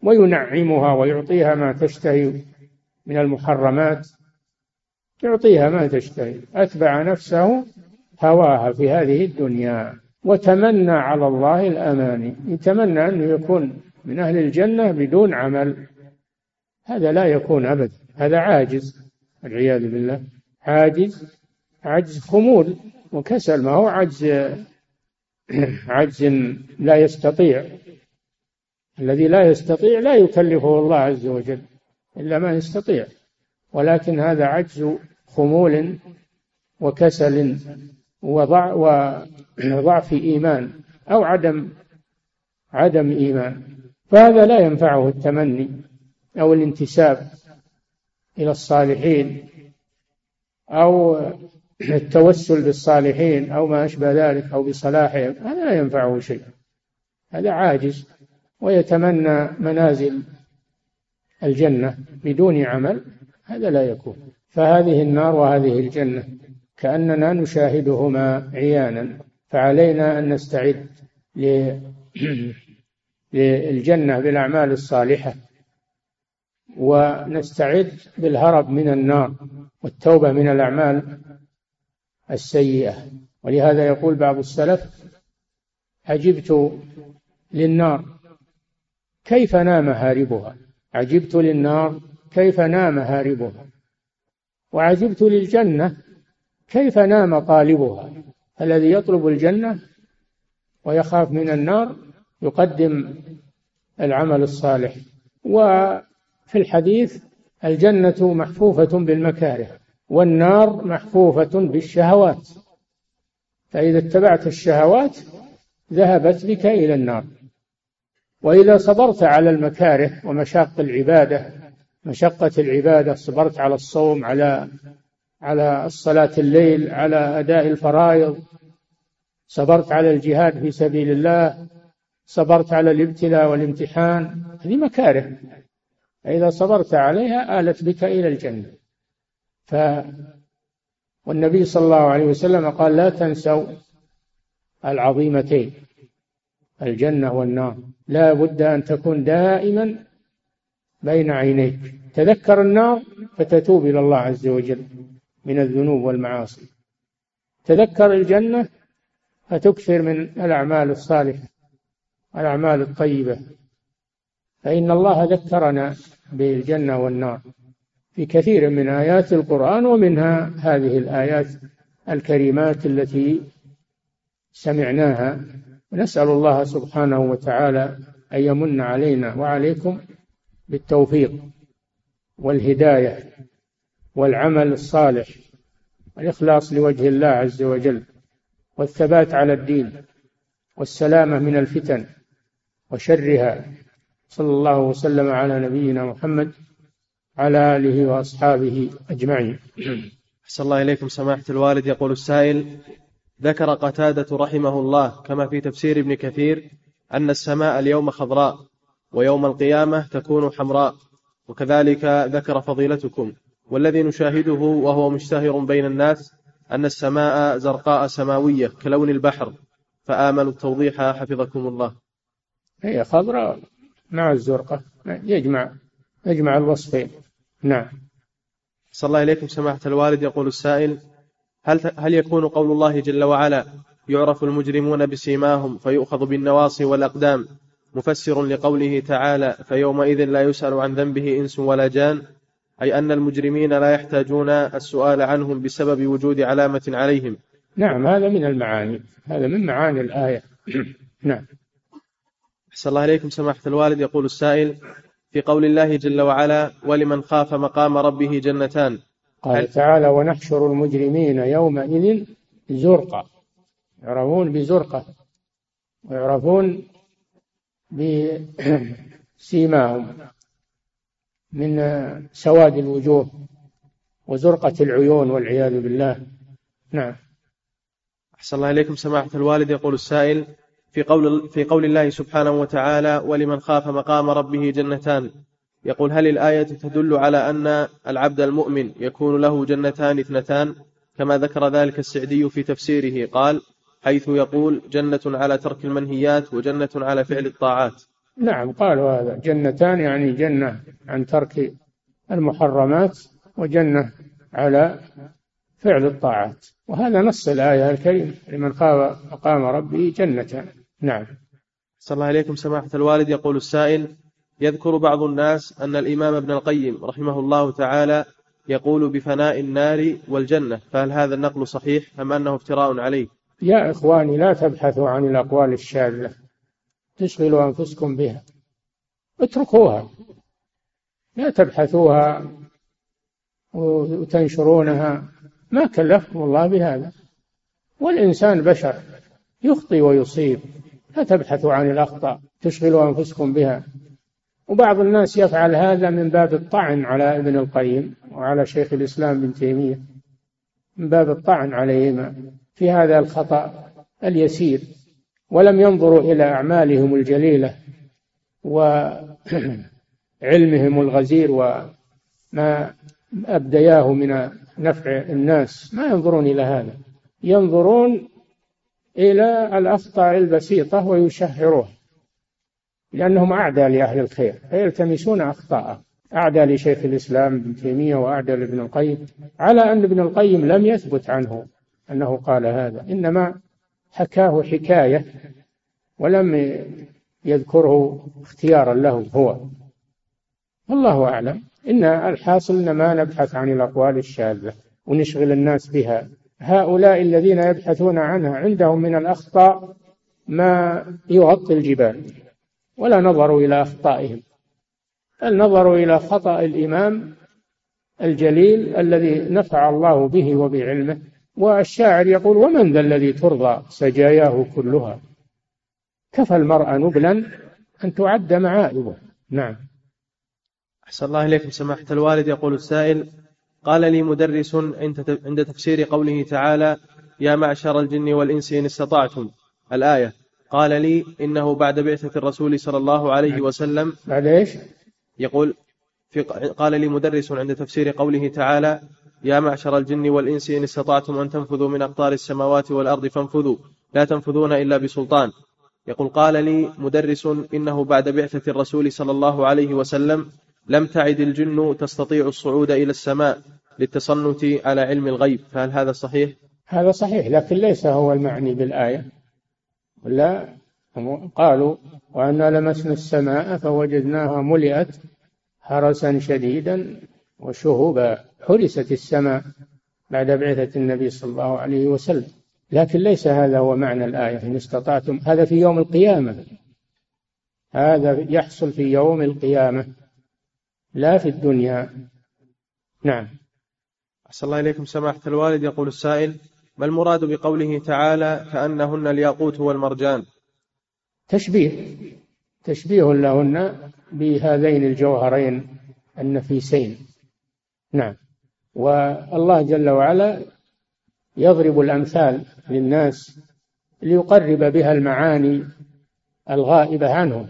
[SPEAKER 1] وينعمها ويعطيها ما تشتهي من المحرمات يعطيها ما تشتهي أتبع نفسه هواها في هذه الدنيا وتمنى على الله الأماني يتمنى أنه يكون من أهل الجنة بدون عمل هذا لا يكون أبدا هذا عاجز والعياذ بالله عاجز عجز خمول وكسل ما هو عجز [CLEARS THROAT] عجز لا يستطيع الذي لا يستطيع لا يكلفه الله عز وجل إلا من يستطيع ولكن هذا عجز خمول وكسل وضعف إيمان أو عدم عدم إيمان فهذا لا ينفعه التمني أو الانتساب إلى الصالحين أو التوسل بالصالحين أو ما أشبه ذلك أو بصلاحهم هذا لا ينفعه شيء هذا عاجز ويتمنى منازل الجنة بدون عمل هذا لا يكون فهذه النار وهذه الجنة كأننا نشاهدهما عيانا فعلينا أن نستعد [CLEARS THROAT] للجنة بالأعمال الصالحة ونستعد بالهرب من النار والتوبة من الأعمال السيئة ولهذا يقول بعض السلف عجبت للنار كيف نام هاربها عجبت للنار كيف نام هاربها وعجبت للجنة كيف نام طالبها الذي يطلب الجنة ويخاف من النار يقدم العمل الصالح وفي الحديث الجنة محفوفة بالمكاره والنار محفوفة بالشهوات فإذا اتبعت الشهوات ذهبت بك إلى النار وإذا صبرت على المكاره ومشاق العبادة مشقة العبادة صبرت على الصوم على على صلاة الليل على أداء الفرائض صبرت على الجهاد في سبيل الله صبرت على الابتلاء والامتحان هذه مكاره فإذا صبرت عليها آلت بك إلى الجنة ف والنبي صلى الله عليه وسلم قال لا تنسوا العظيمتين الجنة والنار لا بد أن تكون دائما بين عينيك تذكر النار فتتوب إلى الله عز وجل من الذنوب والمعاصي تذكر الجنة فتكثر من الأعمال الصالحة الأعمال الطيبة فإن الله ذكرنا بالجنة والنار في كثير من آيات القرآن ومنها هذه الآيات الكريمات التي سمعناها ونسأل الله سبحانه وتعالى أن يمن علينا وعليكم بالتوفيق والهداية والعمل الصالح والإخلاص لوجه الله عز وجل والثبات على الدين والسلامة من الفتن وشرها صلى الله وسلم على نبينا محمد على آله وأصحابه أجمعين
[SPEAKER 3] أحسن الله إليكم سماحة الوالد يقول السائل ذكر قتادة رحمه الله كما في تفسير ابن كثير أن السماء اليوم خضراء ويوم القيامة تكون حمراء وكذلك ذكر فضيلتكم والذي نشاهده وهو مشتهر بين الناس أن السماء زرقاء سماوية كلون البحر فآملوا التوضيح حفظكم الله
[SPEAKER 1] هي خضراء مع نعم، الزرقة يجمع يجمع الوصفين نعم
[SPEAKER 3] صلى الله إليكم سماحة الوالد يقول السائل هل, هل يكون قول الله جل وعلا يعرف المجرمون بسيماهم فيؤخذ بالنواصي والأقدام مفسر لقوله تعالى فيومئذ لا يسأل عن ذنبه إنس ولا جان أي أن المجرمين لا يحتاجون السؤال عنهم بسبب وجود علامة عليهم
[SPEAKER 1] نعم هذا من المعاني هذا من معاني الآية [CLEARS THROAT] نعم
[SPEAKER 3] أحسن الله إليكم سماحة الوالد يقول السائل في قول الله جل وعلا ولمن خاف مقام ربه جنتان
[SPEAKER 1] قال تعالى ونحشر المجرمين يومئذ زرقا يعرفون بزرقة ويعرفون بسيماهم من سواد الوجوه وزرقة العيون والعياذ بالله نعم
[SPEAKER 3] أحسن الله إليكم سماحة الوالد يقول السائل في قول في قول الله سبحانه وتعالى ولمن خاف مقام ربه جنتان يقول هل الآية تدل على أن العبد المؤمن يكون له جنتان اثنتان كما ذكر ذلك السعدي في تفسيره قال حيث يقول جنة على ترك المنهيات وجنة على فعل الطاعات
[SPEAKER 1] نعم قالوا هذا جنتان يعني جنة عن ترك المحرمات وجنة على فعل الطاعات وهذا نص الآية الكريمة لمن خاف مقام ربه جنتان نعم
[SPEAKER 3] صلى الله عليكم سماحة الوالد يقول السائل يذكر بعض الناس أن الإمام ابن القيم رحمه الله تعالى يقول بفناء النار والجنة فهل هذا النقل صحيح أم أنه افتراء عليه
[SPEAKER 1] يا إخواني لا تبحثوا عن الأقوال الشاذة تشغلوا أنفسكم بها اتركوها لا تبحثوها وتنشرونها ما كلفكم الله بهذا والإنسان بشر يخطي ويصيب لا تبحثوا عن الأخطاء تشغلوا أنفسكم بها وبعض الناس يفعل هذا من باب الطعن على ابن القيم وعلى شيخ الإسلام ابن تيمية من باب الطعن عليهما في هذا الخطأ اليسير ولم ينظروا إلى أعمالهم الجليلة وعلمهم الغزير وما أبدياه من نفع الناس ما ينظرون إلى هذا ينظرون إلى الأخطاء البسيطة ويشهروها لأنهم أعدى لأهل الخير فيلتمسون أخطاءه أعدى لشيخ الإسلام ابن تيمية وأعدى لابن القيم على أن ابن القيم لم يثبت عنه أنه قال هذا إنما حكاه حكاية ولم يذكره اختيارا له هو والله أعلم إن الحاصل إن ما نبحث عن الأقوال الشاذة ونشغل الناس بها هؤلاء الذين يبحثون عنها عندهم من الأخطاء ما يغطي الجبال ولا نظروا إلى أخطائهم بل نظروا إلى خطأ الإمام الجليل الذي نفع الله به وبعلمه والشاعر يقول ومن ذا الذي ترضى سجاياه كلها كفى المرأة نبلا أن تعد معائبه نعم
[SPEAKER 3] أحسن الله إليكم سماحة الوالد يقول السائل قال لي مدرس عند تفسير قوله تعالى يا معشر الجن والإنس إن استطعتم الآية قال لي إنه بعد بعثة الرسول صلى الله عليه وسلم
[SPEAKER 1] بعد إيش
[SPEAKER 3] يقول في قال لي مدرس عند تفسير قوله تعالى يا معشر الجن والإنس إن استطعتم أن تنفذوا من أقطار السماوات والأرض فانفذوا لا تنفذون إلا بسلطان يقول قال لي مدرس إنه بعد بعثة الرسول صلى الله عليه وسلم لم تعد الجن تستطيع الصعود إلى السماء للتصنت على علم الغيب فهل هذا صحيح؟
[SPEAKER 1] هذا صحيح لكن ليس هو المعني بالآية ولا قالوا وأنا لمسنا السماء فوجدناها ملئت حرسا شديدا وشهبا حرست السماء بعد بعثة النبي صلى الله عليه وسلم لكن ليس هذا هو معنى الآية إن استطعتم هذا في يوم القيامة هذا يحصل في يوم القيامة لا في الدنيا نعم
[SPEAKER 3] أسأل الله إليكم سماحة الوالد يقول السائل ما المراد بقوله تعالى كأنهن الياقوت والمرجان
[SPEAKER 1] تشبيه تشبيه لهن بهذين الجوهرين النفيسين نعم والله جل وعلا يضرب الأمثال للناس ليقرب بها المعاني الغائبة عنهم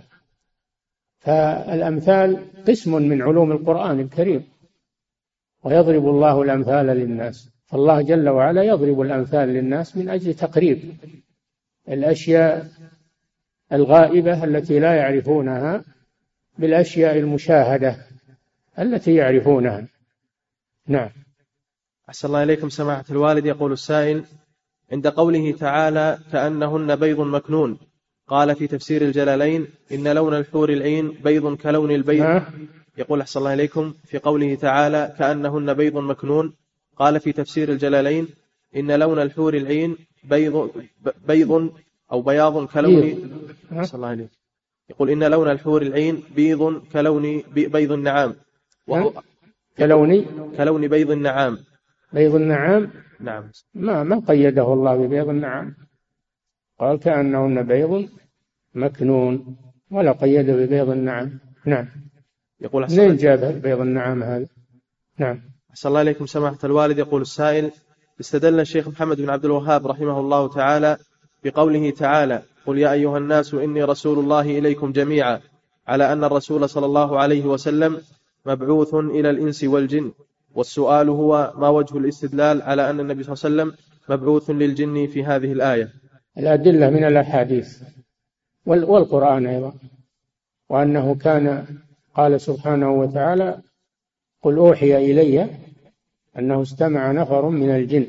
[SPEAKER 1] فالأمثال قسم من علوم القرآن الكريم ويضرب الله الأمثال للناس فالله جل وعلا يضرب الأمثال للناس من أجل تقريب الأشياء الغائبة التي لا يعرفونها بالأشياء المشاهدة التي يعرفونها نعم
[SPEAKER 3] أحسن الله إليكم سماحة الوالد يقول السائل عند قوله تعالى كأنهن بيض مكنون قال في تفسير الجلالين إن لون الحور العين بيض كلون البيض يقول أحسن الله إليكم في قوله تعالى كأنهن بيض مكنون قال في تفسير الجلالين إن لون الحور العين بيض, بيض أو بياض كلون صلى الله عليه يقول إن لون الحور العين بيض كلون بيض النعام كلون كلون بيض النعام
[SPEAKER 1] بيض النعام نعم ما ما قيده الله ببيض النعام قال كأنهن بيض مكنون ولا قيده ببيض النعام نعم يقول حسن منين جاب بيض النعام هذا نعم
[SPEAKER 3] أحسن الله إليكم سماحة الوالد يقول السائل استدل الشيخ محمد بن عبد الوهاب رحمه الله تعالى بقوله تعالى قل يا أيها الناس إني رسول الله إليكم جميعا على أن الرسول صلى الله عليه وسلم مبعوث إلى الإنس والجن والسؤال هو ما وجه الاستدلال على أن النبي صلى الله عليه وسلم مبعوث للجن في هذه الآية
[SPEAKER 1] الأدلة من الأحاديث والقرآن أيضا وأنه كان قال سبحانه وتعالى قل أوحي إلي أنه استمع نفر من الجن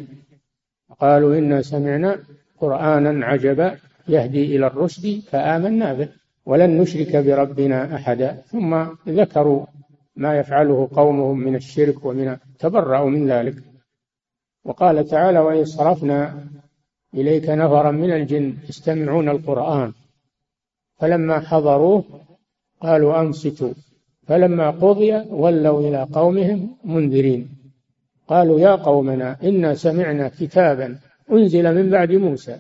[SPEAKER 1] قالوا إنا سمعنا قرآنا عجبا يهدي إلى الرشد فآمنا به ولن نشرك بربنا أحدا ثم ذكروا ما يفعله قومهم من الشرك ومن تبرأوا من ذلك وقال تعالى وإن صرفنا إليك نفرا من الجن يستمعون القرآن فلما حضروه قالوا أنصتوا فلما قضي ولوا إلى قومهم منذرين قالوا يا قومنا إنا سمعنا كتابا أنزل من بعد موسى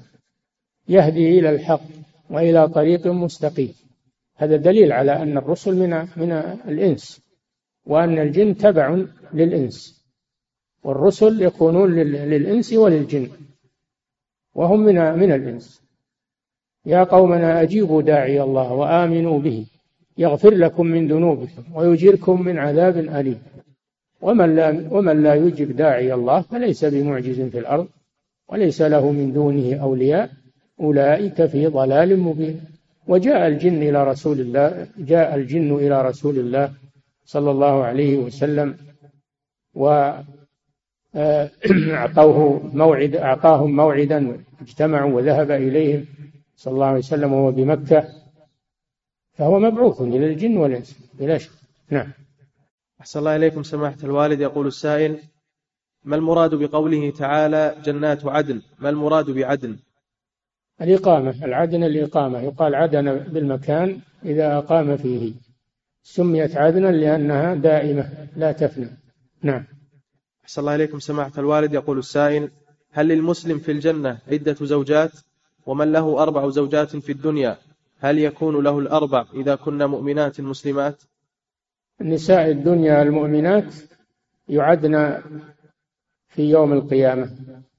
[SPEAKER 1] يهدي إلى الحق وإلى طريق مستقيم هذا دليل على أن الرسل من من الإنس وأن الجن تبع للإنس والرسل يكونون للإنس وللجن وهم من من الإنس يا قومنا أجيبوا داعي الله وآمنوا به يغفر لكم من ذنوبكم ويجيركم من عذاب أليم ومن لا ومن لا يجب داعي الله فليس بمعجز في الارض وليس له من دونه اولياء اولئك في ضلال مبين وجاء الجن الى رسول الله جاء الجن الى رسول الله صلى الله عليه وسلم و آه، [CLEARS THROAT] أعطوه موعد أعطاهم موعدا اجتمعوا وذهب إليهم صلى الله عليه وسلم وهو بمكة فهو مبعوث إلى الجن والإنس بلا شك نعم
[SPEAKER 3] أحسن الله إليكم سماحة الوالد يقول السائل ما المراد بقوله تعالى جنات عدن ما المراد بعدن
[SPEAKER 1] الإقامة العدن الإقامة يقال عدن بالمكان إذا أقام فيه سميت عدنا لأنها دائمة لا تفنى نعم
[SPEAKER 3] أحسن الله إليكم سماحة الوالد يقول السائل هل للمسلم في الجنة عدة زوجات ومن له أربع زوجات في الدنيا هل يكون له الأربع إذا كنا مؤمنات مسلمات
[SPEAKER 1] نساء الدنيا المؤمنات يعدن في يوم القيامة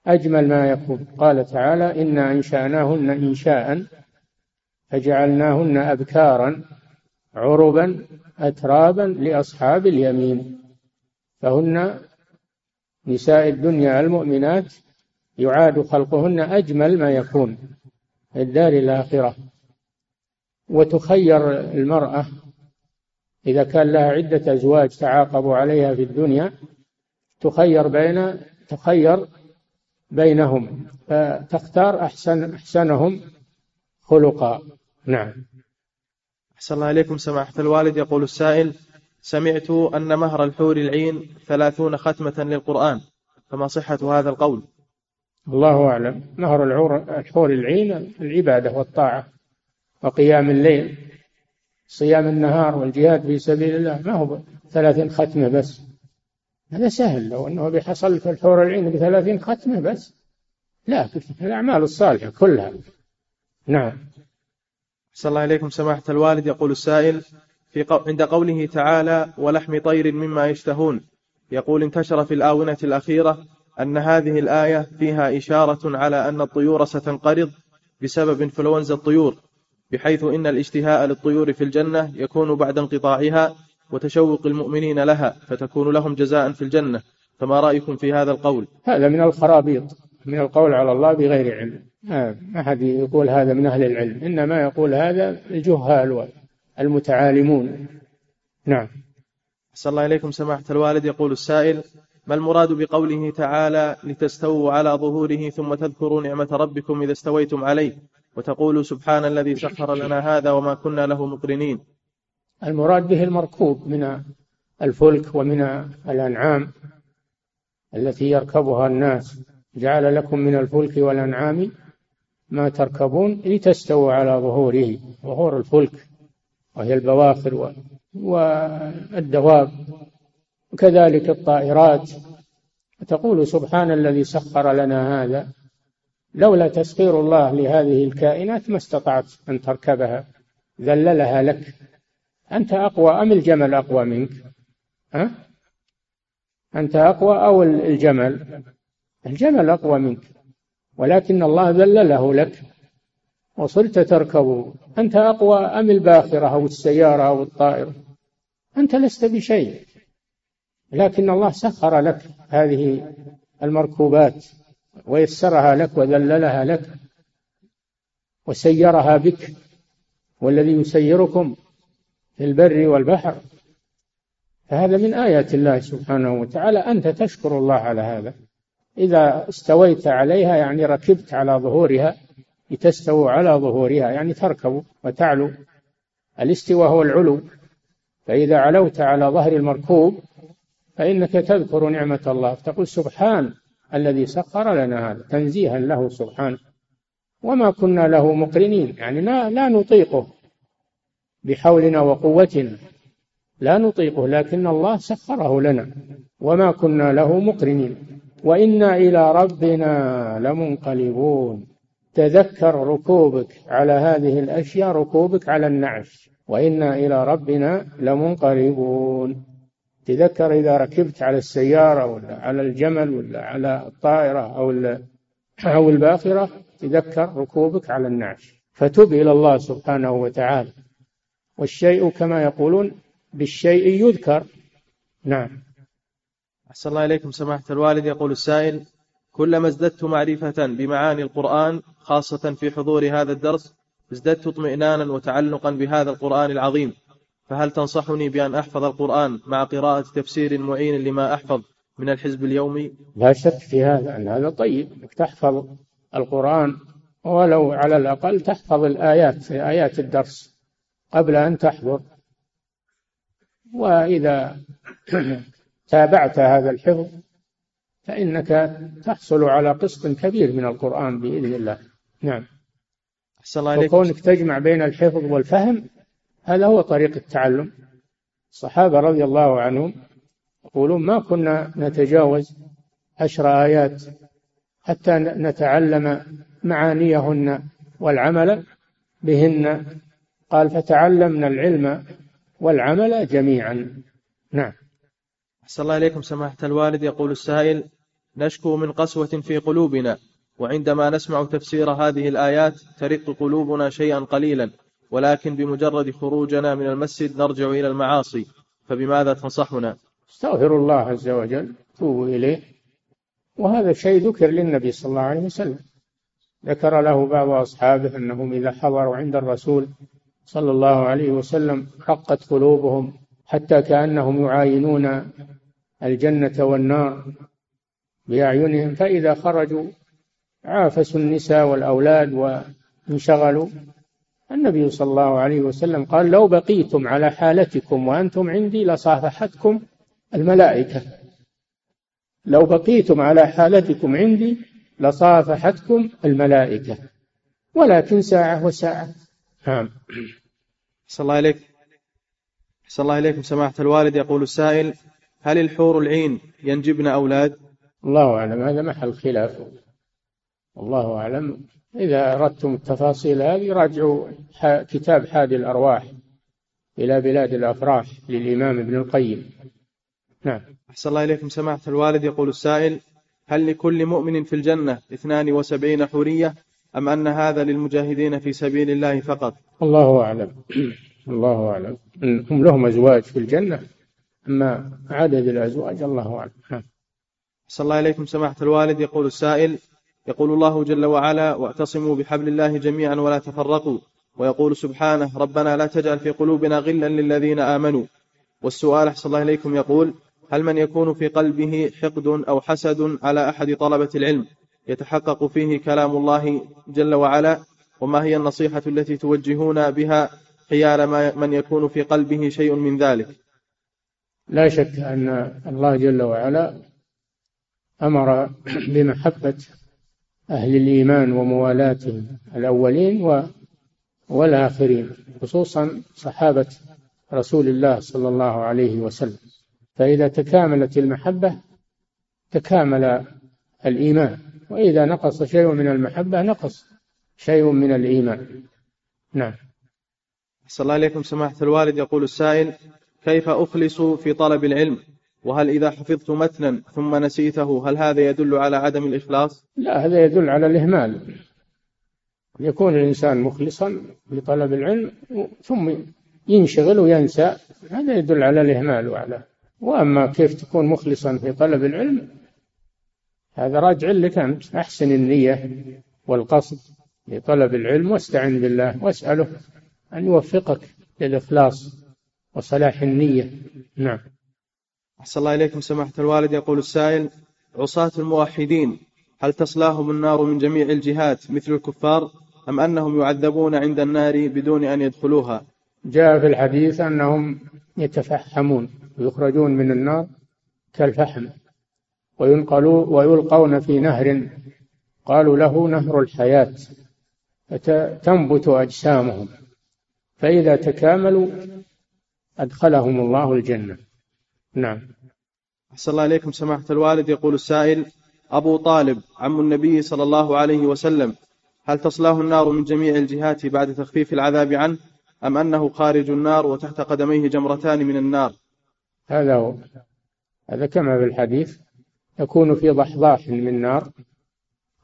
[SPEAKER 1] أجمل ما يكون قال تعالى إنا أنشأناهن إنشاء فجعلناهن أبكارا عربا أترابا لأصحاب اليمين فهن نساء الدنيا المؤمنات يعاد خلقهن أجمل ما يكون في الدار الآخرة وتخير المرأة إذا كان لها عدة أزواج تعاقبوا عليها في الدنيا تخير بين تخير بينهم فتختار أحسن أحسنهم خلقا نعم أحسن
[SPEAKER 3] الله إليكم سماحة الوالد يقول السائل سمعت أن مهر الحور العين ثلاثون ختمة للقرآن فما صحة هذا القول
[SPEAKER 1] الله أعلم مهر الحور العين العبادة والطاعة وقيام الليل صيام النهار والجهاد في سبيل الله ما هو ثلاثين ختمة بس هذا سهل لو أنه بحصل في الحور العين بثلاثين ختمة بس لا في الأعمال الصالحة كلها نعم
[SPEAKER 3] صلى الله عليكم سماحة الوالد يقول السائل في قو... عند قوله تعالى ولحم طير مما يشتهون يقول انتشر في الآونة الأخيرة أن هذه الآية فيها إشارة على أن الطيور ستنقرض بسبب انفلونزا الطيور بحيث إن الاشتهاء للطيور في الجنة يكون بعد انقطاعها وتشوق المؤمنين لها فتكون لهم جزاء في الجنة فما رأيكم في هذا القول
[SPEAKER 1] هذا من الخرابيط من القول على الله بغير علم ما أحد يقول هذا من أهل العلم إنما يقول هذا الجهال المتعالمون نعم
[SPEAKER 3] صلى الله إليكم سماحة الوالد يقول السائل ما المراد بقوله تعالى لتستووا على ظهوره ثم تذكروا نعمة ربكم إذا استويتم عليه وتقول سبحان الذي سخر لنا هذا وما كنا له مقرنين
[SPEAKER 1] المراد به المركوب من الفلك ومن الأنعام التي يركبها الناس جعل لكم من الفلك والأنعام ما تركبون لتستووا على ظهوره ظهور الفلك وهي البواخر والدواب وكذلك الطائرات تقول سبحان الذي سخر لنا هذا لولا تسخير الله لهذه الكائنات ما استطعت أن تركبها ذللها لك أنت أقوى أم الجمل أقوى منك أه؟ أنت أقوى أو الجمل الجمل أقوى منك ولكن الله ذلله لك وصرت تركبه أنت أقوى أم الباخرة أو السيارة أو الطائرة أنت لست بشيء لكن الله سخر لك هذه المركوبات ويسرها لك وذللها لك وسيرها بك والذي يسيركم في البر والبحر فهذا من آيات الله سبحانه وتعالى أنت تشكر الله على هذا إذا استويت عليها يعني ركبت على ظهورها لتستووا على ظهورها يعني تركب وتعلو الاستوى هو العلو فإذا علوت على ظهر المركوب فإنك تذكر نعمة الله تقول سبحان الذي سخر لنا هذا تنزيها له سبحانه وما كنا له مقرنين يعني لا, لا نطيقه بحولنا وقوتنا لا نطيقه لكن الله سخره لنا وما كنا له مقرنين وإنا إلى ربنا لمنقلبون تذكر ركوبك على هذه الأشياء ركوبك على النعش وإنا إلى ربنا لمنقلبون تذكر إذا ركبت على السيارة ولا على الجمل ولا على الطائرة أو أو الباخرة تذكر ركوبك على النعش فتب إلى الله سبحانه وتعالى والشيء كما يقولون بالشيء يذكر نعم
[SPEAKER 3] أحسن الله إليكم سماحة الوالد يقول السائل كلما ازددت معرفة بمعاني القرآن خاصة في حضور هذا الدرس ازددت اطمئنانا وتعلقا بهذا القرآن العظيم فهل تنصحني بأن أحفظ القرآن مع قراءة تفسير معين لما أحفظ من الحزب اليومي
[SPEAKER 1] لا شك في هذا أن هذا طيب أنك تحفظ القرآن ولو على الأقل تحفظ الآيات في آيات الدرس قبل أن تحضر وإذا [CLEARS THROAT] تابعت هذا الحفظ فإنك تحصل على قسط كبير من القرآن بإذن الله نعم أحسن الله إليك وكونك تجمع بين الحفظ والفهم هذا هو طريق التعلم الصحابة رضي الله عنهم يقولون ما كنا نتجاوز عشر آيات حتى نتعلم معانيهن والعمل بهن قال فتعلمنا العلم والعمل جميعا نعم
[SPEAKER 3] أحسن الله إليكم سماحة الوالد يقول السائل نشكو من قسوة في قلوبنا وعندما نسمع تفسير هذه الآيات ترق قلوبنا شيئا قليلا ولكن بمجرد خروجنا من المسجد نرجع إلى المعاصي فبماذا تنصحنا
[SPEAKER 1] استغفر الله عز وجل توبوا إليه وهذا شيء ذكر للنبي صلى الله عليه وسلم ذكر له بعض أصحابه أنهم إذا حضروا عند الرسول صلى الله عليه وسلم حقت قلوبهم حتى كأنهم يعاينون الجنة والنار بأعينهم فإذا خرجوا عافسوا النساء والأولاد وانشغلوا النبي صلى الله عليه وسلم قال لو بقيتم على حالتكم وأنتم عندي لصافحتكم الملائكة لو بقيتم على حالتكم عندي لصافحتكم الملائكة ولكن ساعة وساعة نعم
[SPEAKER 3] صلى الله عليك صلى الله عليكم سماحة الوالد يقول السائل هل الحور العين ينجبن أولاد
[SPEAKER 1] الله أعلم هذا محل خلاف الله أعلم إذا أردتم التفاصيل هذه راجعوا كتاب حاد الأرواح إلى بلاد الأفراح للإمام ابن القيم نعم
[SPEAKER 3] أحسن الله إليكم سماحة الوالد يقول السائل هل لكل مؤمن في الجنة 72 حورية أم أن هذا للمجاهدين في سبيل الله فقط
[SPEAKER 1] الله أعلم [CLEARS THROAT] الله أعلم هم لهم أزواج في الجنة أما عدد الأزواج الله أعلم نعم.
[SPEAKER 3] أحسن الله إليكم سماحة الوالد يقول السائل يقول الله جل وعلا واعتصموا بحبل الله جميعا ولا تفرقوا ويقول سبحانه ربنا لا تجعل في قلوبنا غلا للذين آمنوا والسؤال أحسن الله إليكم يقول هل من يكون في قلبه حقد أو حسد على أحد طلبة العلم يتحقق فيه كلام الله جل وعلا وما هي النصيحة التي توجهون بها حيال ما من يكون في قلبه شيء من ذلك
[SPEAKER 1] لا شك أن الله جل وعلا أمر بمحبة أهل الإيمان وموالاتهم الأولين و والآخرين خصوصا صحابة رسول الله صلى الله عليه وسلم فإذا تكاملت المحبة تكامل الإيمان وإذا نقص شيء من المحبة نقص شيء من الإيمان نعم
[SPEAKER 3] صلى الله عليكم سماحة الوالد يقول السائل كيف أخلص في طلب العلم وهل إذا حفظت متنا ثم نسيته هل هذا يدل على عدم الإخلاص؟
[SPEAKER 1] لا هذا يدل على الإهمال يكون الإنسان مخلصا لطلب العلم ثم ينشغل وينسى هذا يدل على الإهمال وعلى وأما كيف تكون مخلصا في طلب العلم هذا راجع لك أنت أحسن النية والقصد لطلب العلم واستعن بالله واسأله أن يوفقك للإخلاص وصلاح النية نعم
[SPEAKER 3] أحسن الله إليكم سماحة الوالد يقول السائل عصاة الموحدين هل تصلاهم النار من جميع الجهات مثل الكفار أم أنهم يعذبون عند النار بدون أن يدخلوها
[SPEAKER 1] جاء في الحديث أنهم يتفحمون ويخرجون من النار كالفحم وينقلوا ويلقون في نهر قالوا له نهر الحياة فتنبت أجسامهم فإذا تكاملوا أدخلهم الله الجنة نعم
[SPEAKER 3] أحسن الله إليكم سماحة الوالد يقول السائل أبو طالب عم النبي صلى الله عليه وسلم هل تصلاه النار من جميع الجهات بعد تخفيف العذاب عنه أم أنه خارج النار وتحت قدميه جمرتان من النار
[SPEAKER 1] هذا هو هذا كما في الحديث يكون في ضحضاح من نار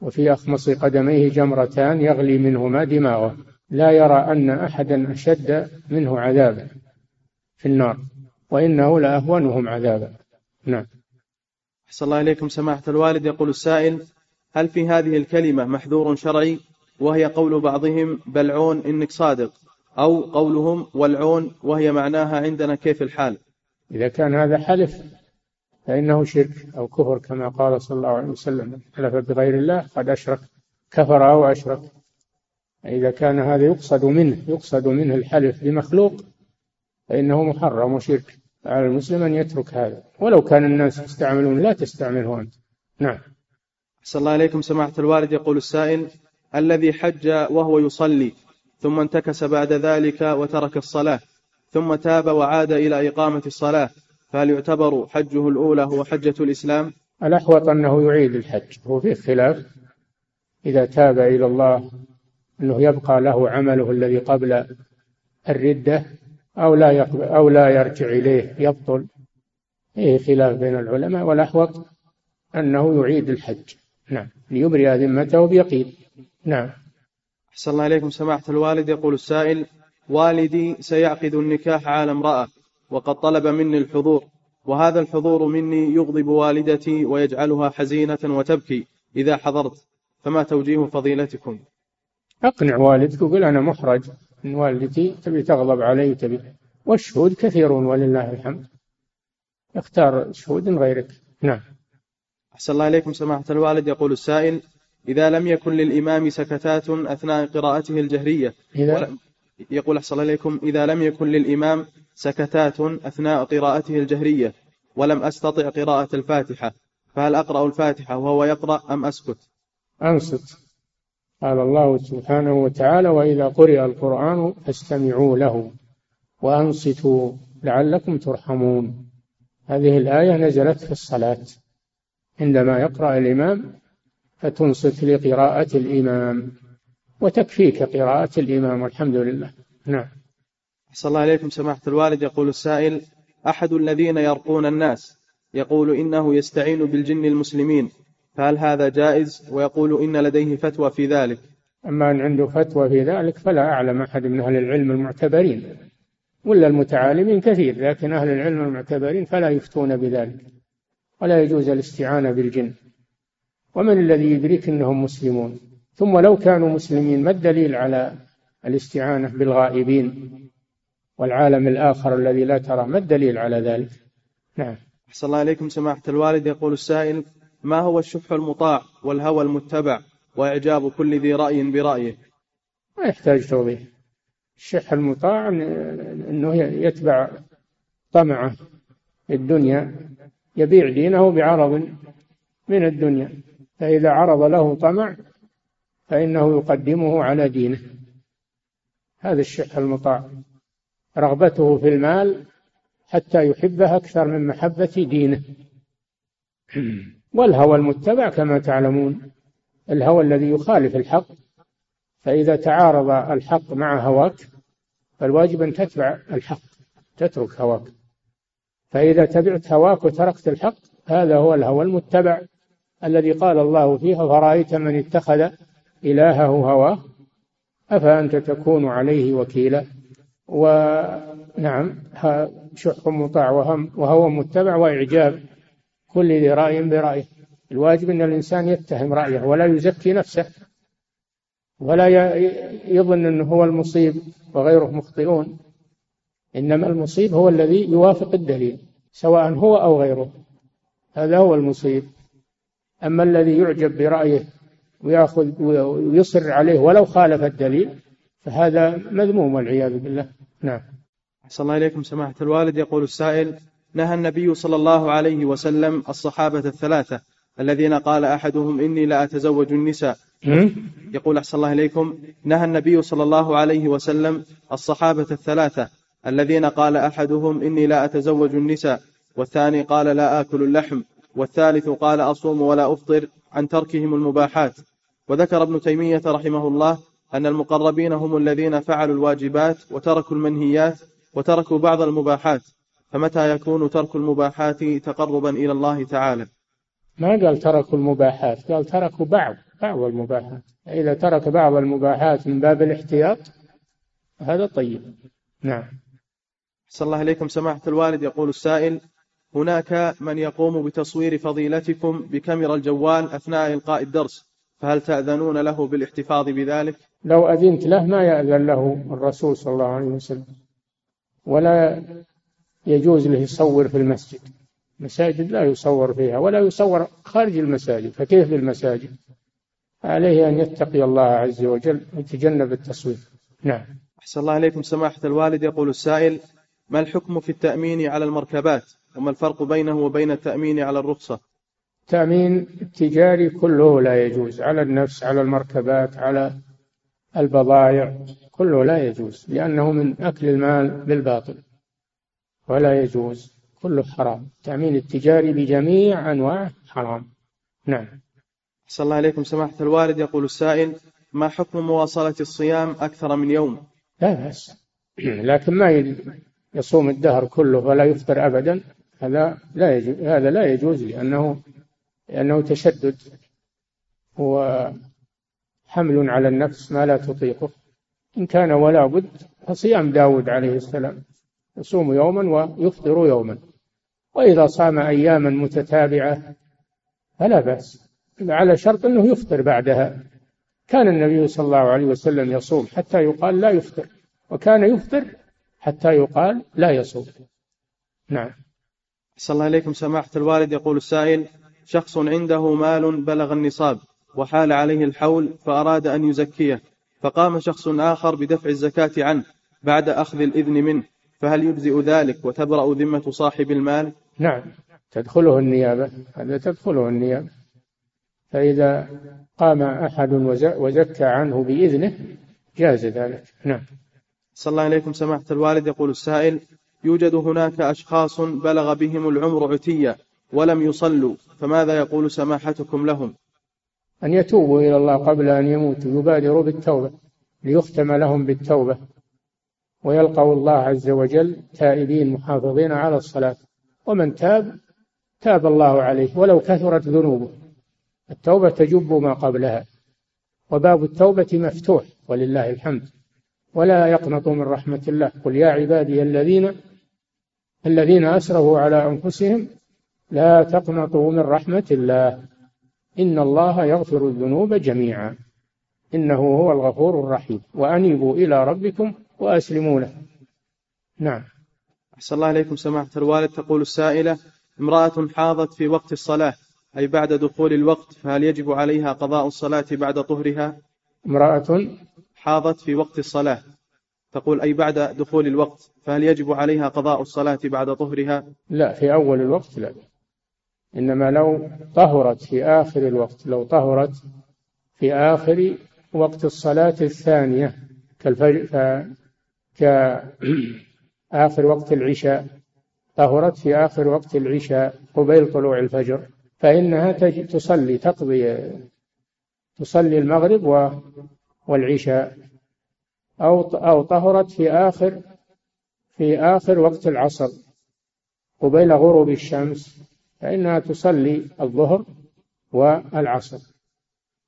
[SPEAKER 1] وفي أخمص قدميه جمرتان يغلي منهما دماغه لا يرى أن أحدا أشد منه عذابا في النار وإنه لأهونهم عذابا نعم
[SPEAKER 3] أحسن الله إليكم سماحة الوالد يقول السائل هل في هذه الكلمة محذور شرعي وهي قول بعضهم بلعون إنك صادق أو قولهم والعون وهي معناها عندنا كيف الحال
[SPEAKER 1] إذا كان هذا حلف فإنه شرك أو كفر كما قال صلى الله عليه وسلم من حلف بغير الله قد أشرك كفر أو أشرك إذا كان هذا يقصد منه يقصد منه الحلف بمخلوق فإنه محرم وشرك على المسلم أن يترك هذا ولو كان الناس يستعملون لا تستعمله أنت نعم
[SPEAKER 3] صلى الله عليكم سماحة الوالد يقول السائل الذي حج وهو يصلي ثم انتكس بعد ذلك وترك الصلاة ثم تاب وعاد إلى إقامة الصلاة فهل يعتبر حجه الأولى هو حجة الإسلام؟
[SPEAKER 1] الأحوط أنه يعيد الحج هو فيه خلاف إذا تاب إلى الله أنه يبقى له عمله الذي قبل الردة أو لا يقبل أو لا يرجع إليه يبطل فيه خلاف بين العلماء والأحوط أنه يعيد الحج نعم ليبرئ ذمته بيقين نعم
[SPEAKER 3] أحسن الله إليكم سماحة الوالد يقول السائل والدي سيعقد النكاح على امرأة وقد طلب مني الحضور وهذا الحضور مني يغضب والدتي ويجعلها حزينة وتبكي إذا حضرت فما توجيه فضيلتكم
[SPEAKER 1] أقنع والدك وقل أنا محرج من والدتي تبي تغضب علي تبي والشهود كثيرون ولله الحمد اختار شهود غيرك نعم
[SPEAKER 3] أحسن الله إليكم سماحة الوالد يقول السائل إذا لم يكن للإمام سكتات أثناء قراءته الجهرية إذا يقول أحسن الله إليكم إذا لم يكن للإمام سكتات أثناء قراءته الجهرية ولم أستطع قراءة الفاتحة فهل أقرأ الفاتحة وهو يقرأ أم أسكت
[SPEAKER 1] أنصت قال الله سبحانه وتعالى وإذا قرئ القرآن فاستمعوا له وأنصتوا لعلكم ترحمون هذه الآية نزلت في الصلاة عندما يقرأ الإمام فتنصت لقراءة الإمام وتكفيك قراءة الإمام والحمد لله نعم
[SPEAKER 3] صلى الله عليكم سماحة الوالد يقول السائل أحد الذين يرقون الناس يقول إنه يستعين بالجن المسلمين فهل هذا جائز ويقول إن لديه فتوى في ذلك
[SPEAKER 1] أما أن عنده فتوى في ذلك فلا أعلم أحد من أهل العلم المعتبرين ولا المتعالمين كثير لكن أهل العلم المعتبرين فلا يفتون بذلك ولا يجوز الاستعانة بالجن ومن الذي يدرك أنهم مسلمون ثم لو كانوا مسلمين ما الدليل على الاستعانة بالغائبين والعالم الآخر الذي لا ترى ما الدليل على ذلك نعم
[SPEAKER 3] أحسن الله إليكم سماحة الوالد يقول السائل ما هو الشح المطاع والهوى المتبع وإعجاب كل ذي رأي برأيه
[SPEAKER 1] ما يحتاج توضيح الشح المطاع أنه يتبع طمعه الدنيا يبيع دينه بعرض من الدنيا فإذا عرض له طمع فإنه يقدمه على دينه هذا الشح المطاع رغبته في المال حتى يحبه أكثر من محبة دينه [CLEARS THROAT] والهوى المتبع كما تعلمون الهوى الذي يخالف الحق فإذا تعارض الحق مع هواك فالواجب أن تتبع الحق تترك هواك فإذا تبعت هواك وتركت الحق هذا هو الهوى المتبع الذي قال الله فيه فرأيت من اتخذ إلهه هواه أفأنت تكون عليه وكيلا ونعم شح مطاع وهم وهو متبع وإعجاب كل ذي رأي برأيه الواجب أن الإنسان يتهم رأيه ولا يزكي نفسه ولا يظن أنه هو المصيب وغيره مخطئون إنما المصيب هو الذي يوافق الدليل سواء هو أو غيره هذا هو المصيب أما الذي يعجب برأيه ويأخذ ويصر عليه ولو خالف الدليل فهذا مذموم والعياذ بالله نعم
[SPEAKER 3] أحسن الله إليكم سماحة الوالد يقول السائل نهى النبي صلى الله عليه وسلم الصحابة الثلاثة الذين قال أحدهم إني لا أتزوج النساء يقول أحسن الله إليكم نهى النبي صلى الله عليه وسلم الصحابة الثلاثة الذين قال أحدهم إني لا أتزوج النساء والثاني قال لا آكل اللحم والثالث قال أصوم ولا أفطر عن تركهم المباحات وذكر ابن تيمية رحمه الله أن المقربين هم الذين فعلوا الواجبات وتركوا المنهيات وتركوا بعض المباحات فمتى يكون ترك المباحات تقربا إلى الله تعالى
[SPEAKER 1] ما قال تركوا المباحات قال تركوا بعض بعض المباحات إذا ترك بعض المباحات من باب الاحتياط هذا طيب نعم
[SPEAKER 3] صلى الله عليكم سماحة الوالد يقول السائل هناك من يقوم بتصوير فضيلتكم بكاميرا الجوال أثناء إلقاء الدرس فهل تأذنون له بالاحتفاظ بذلك؟
[SPEAKER 1] لو أذنت له ما يأذن له الرسول صلى الله عليه وسلم ولا يجوز له يصور في المسجد مساجد لا يصور فيها ولا يصور خارج المساجد فكيف بالمساجد عليه أن يتقي الله عز وجل ويتجنب التصوير نعم أحسن
[SPEAKER 3] الله إليكم سماحة الوالد يقول السائل ما الحكم في التأمين على المركبات وما الفرق بينه وبين التأمين على الرخصة
[SPEAKER 1] التأمين التجاري كله لا يجوز على النفس على المركبات على البضائع كله لا يجوز لأنه من أكل المال بالباطل ولا يجوز كله حرام التأمين التجاري بجميع أنواعه حرام نعم
[SPEAKER 3] صلى الله عليكم سماحة الوالد يقول السائل ما حكم مواصلة الصيام أكثر من يوم
[SPEAKER 1] لا بأس [CLEARS THROAT] لكن ما يصوم الدهر كله ولا يفطر أبدا هذا لا يجوز هذا لا يجوز لأنه لأنه تشدد حمل على النفس ما لا تطيقه إن كان ولا بد فصيام داود عليه السلام يصوم يوما ويفطر يوما وإذا صام أياما متتابعة فلا بأس على شرط أنه يفطر بعدها كان النبي صلى الله عليه وسلم يصوم حتى يقال لا يفطر وكان يفطر حتى يقال لا يصوم نعم
[SPEAKER 3] صلى الله عليكم سماحة الوالد يقول السائل شخص عنده مال بلغ النصاب وحال عليه الحول فأراد أن يزكيه فقام شخص آخر بدفع الزكاة عنه بعد أخذ الإذن منه فهل يجزئ ذلك وتبرأ ذمة صاحب المال
[SPEAKER 1] نعم تدخله النيابة هذا تدخله النيابة فإذا قام أحد وزكى عنه بإذنه جاز ذلك نعم
[SPEAKER 3] صلى الله عليكم سماحة الوالد يقول السائل يوجد هناك أشخاص بلغ بهم العمر عتية ولم يصلوا فماذا يقول سماحتكم لهم
[SPEAKER 1] أن يتوبوا إلى الله قبل أن يموتوا يبادروا بالتوبة ليختم لهم بالتوبة ويلقوا الله عز وجل تائبين محافظين على الصلاة ومن تاب تاب الله عليه ولو كثرت ذنوبه التوبة تجب ما قبلها وباب التوبة مفتوح ولله الحمد ولا يقنط من رحمة الله قل يا عبادي الذين الذين أسرفوا على أنفسهم لا تقنطوا من رحمة الله إن الله يغفر الذنوب جميعا إنه هو الغفور الرحيم وأنيبوا إلى ربكم وأسلموا له نعم
[SPEAKER 3] أحسن الله إليكم سماحة الوالد تقول السائلة امرأة حاضت في وقت الصلاة أي بعد دخول الوقت فهل يجب عليها قضاء الصلاة بعد طهرها
[SPEAKER 1] امرأة
[SPEAKER 3] حاضت في وقت الصلاة تقول أي بعد دخول الوقت فهل يجب عليها قضاء الصلاة بعد طهرها
[SPEAKER 1] لا في أول الوقت لا إنما لو طهرت في آخر الوقت لو طهرت في آخر وقت الصلاة الثانية كالفجر كآخر وقت العشاء طهرت في آخر وقت العشاء قبيل طلوع الفجر فإنها تصلي تقضي تصلي المغرب والعشاء أو أو طهرت في آخر في آخر وقت العصر قبيل غروب الشمس فإنها تصلي الظهر والعصر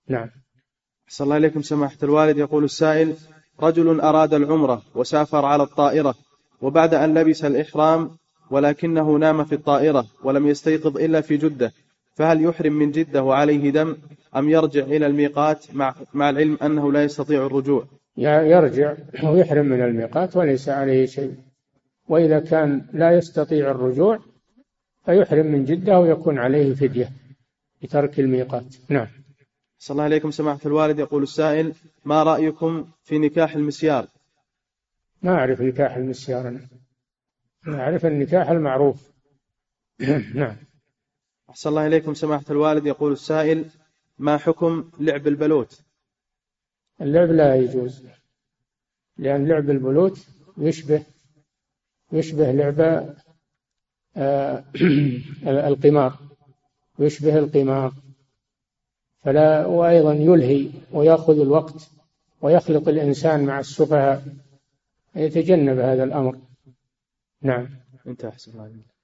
[SPEAKER 1] نعم
[SPEAKER 3] أحسن الله إليكم سماحة الوالد يقول السائل رجل أراد العمرة وسافر على الطائرة وبعد أن لبس الإحرام ولكنه نام في الطائرة ولم يستيقظ إلا في جدة فهل يحرم من جدة وعليه دم أم يرجع إلى الميقات مع, مع العلم أنه لا يستطيع الرجوع
[SPEAKER 1] يرجع ويحرم من الميقات وليس عليه شيء وإذا كان لا يستطيع الرجوع فيحرم من جدة ويكون عليه فدية بترك الميقات نعم
[SPEAKER 3] صلى الله عليكم سماحة الوالد يقول السائل ما رأيكم في نكاح المسيار
[SPEAKER 1] ما أعرف نكاح المسيار أنا أعرف النكاح المعروف [CLEARS THROAT] نعم
[SPEAKER 3] أحسن الله إليكم سماحة الوالد يقول السائل ما حكم لعب البلوت
[SPEAKER 1] اللعب لا يجوز لأن لعب البلوت يشبه يشبه لعب آه، [CLEARS THROAT] القمار يشبه القمار فلا وأيضا يلهي ويأخذ الوقت ويخلط الإنسان مع السفهاء يتجنب هذا الأمر نعم انت أحسن
[SPEAKER 3] الله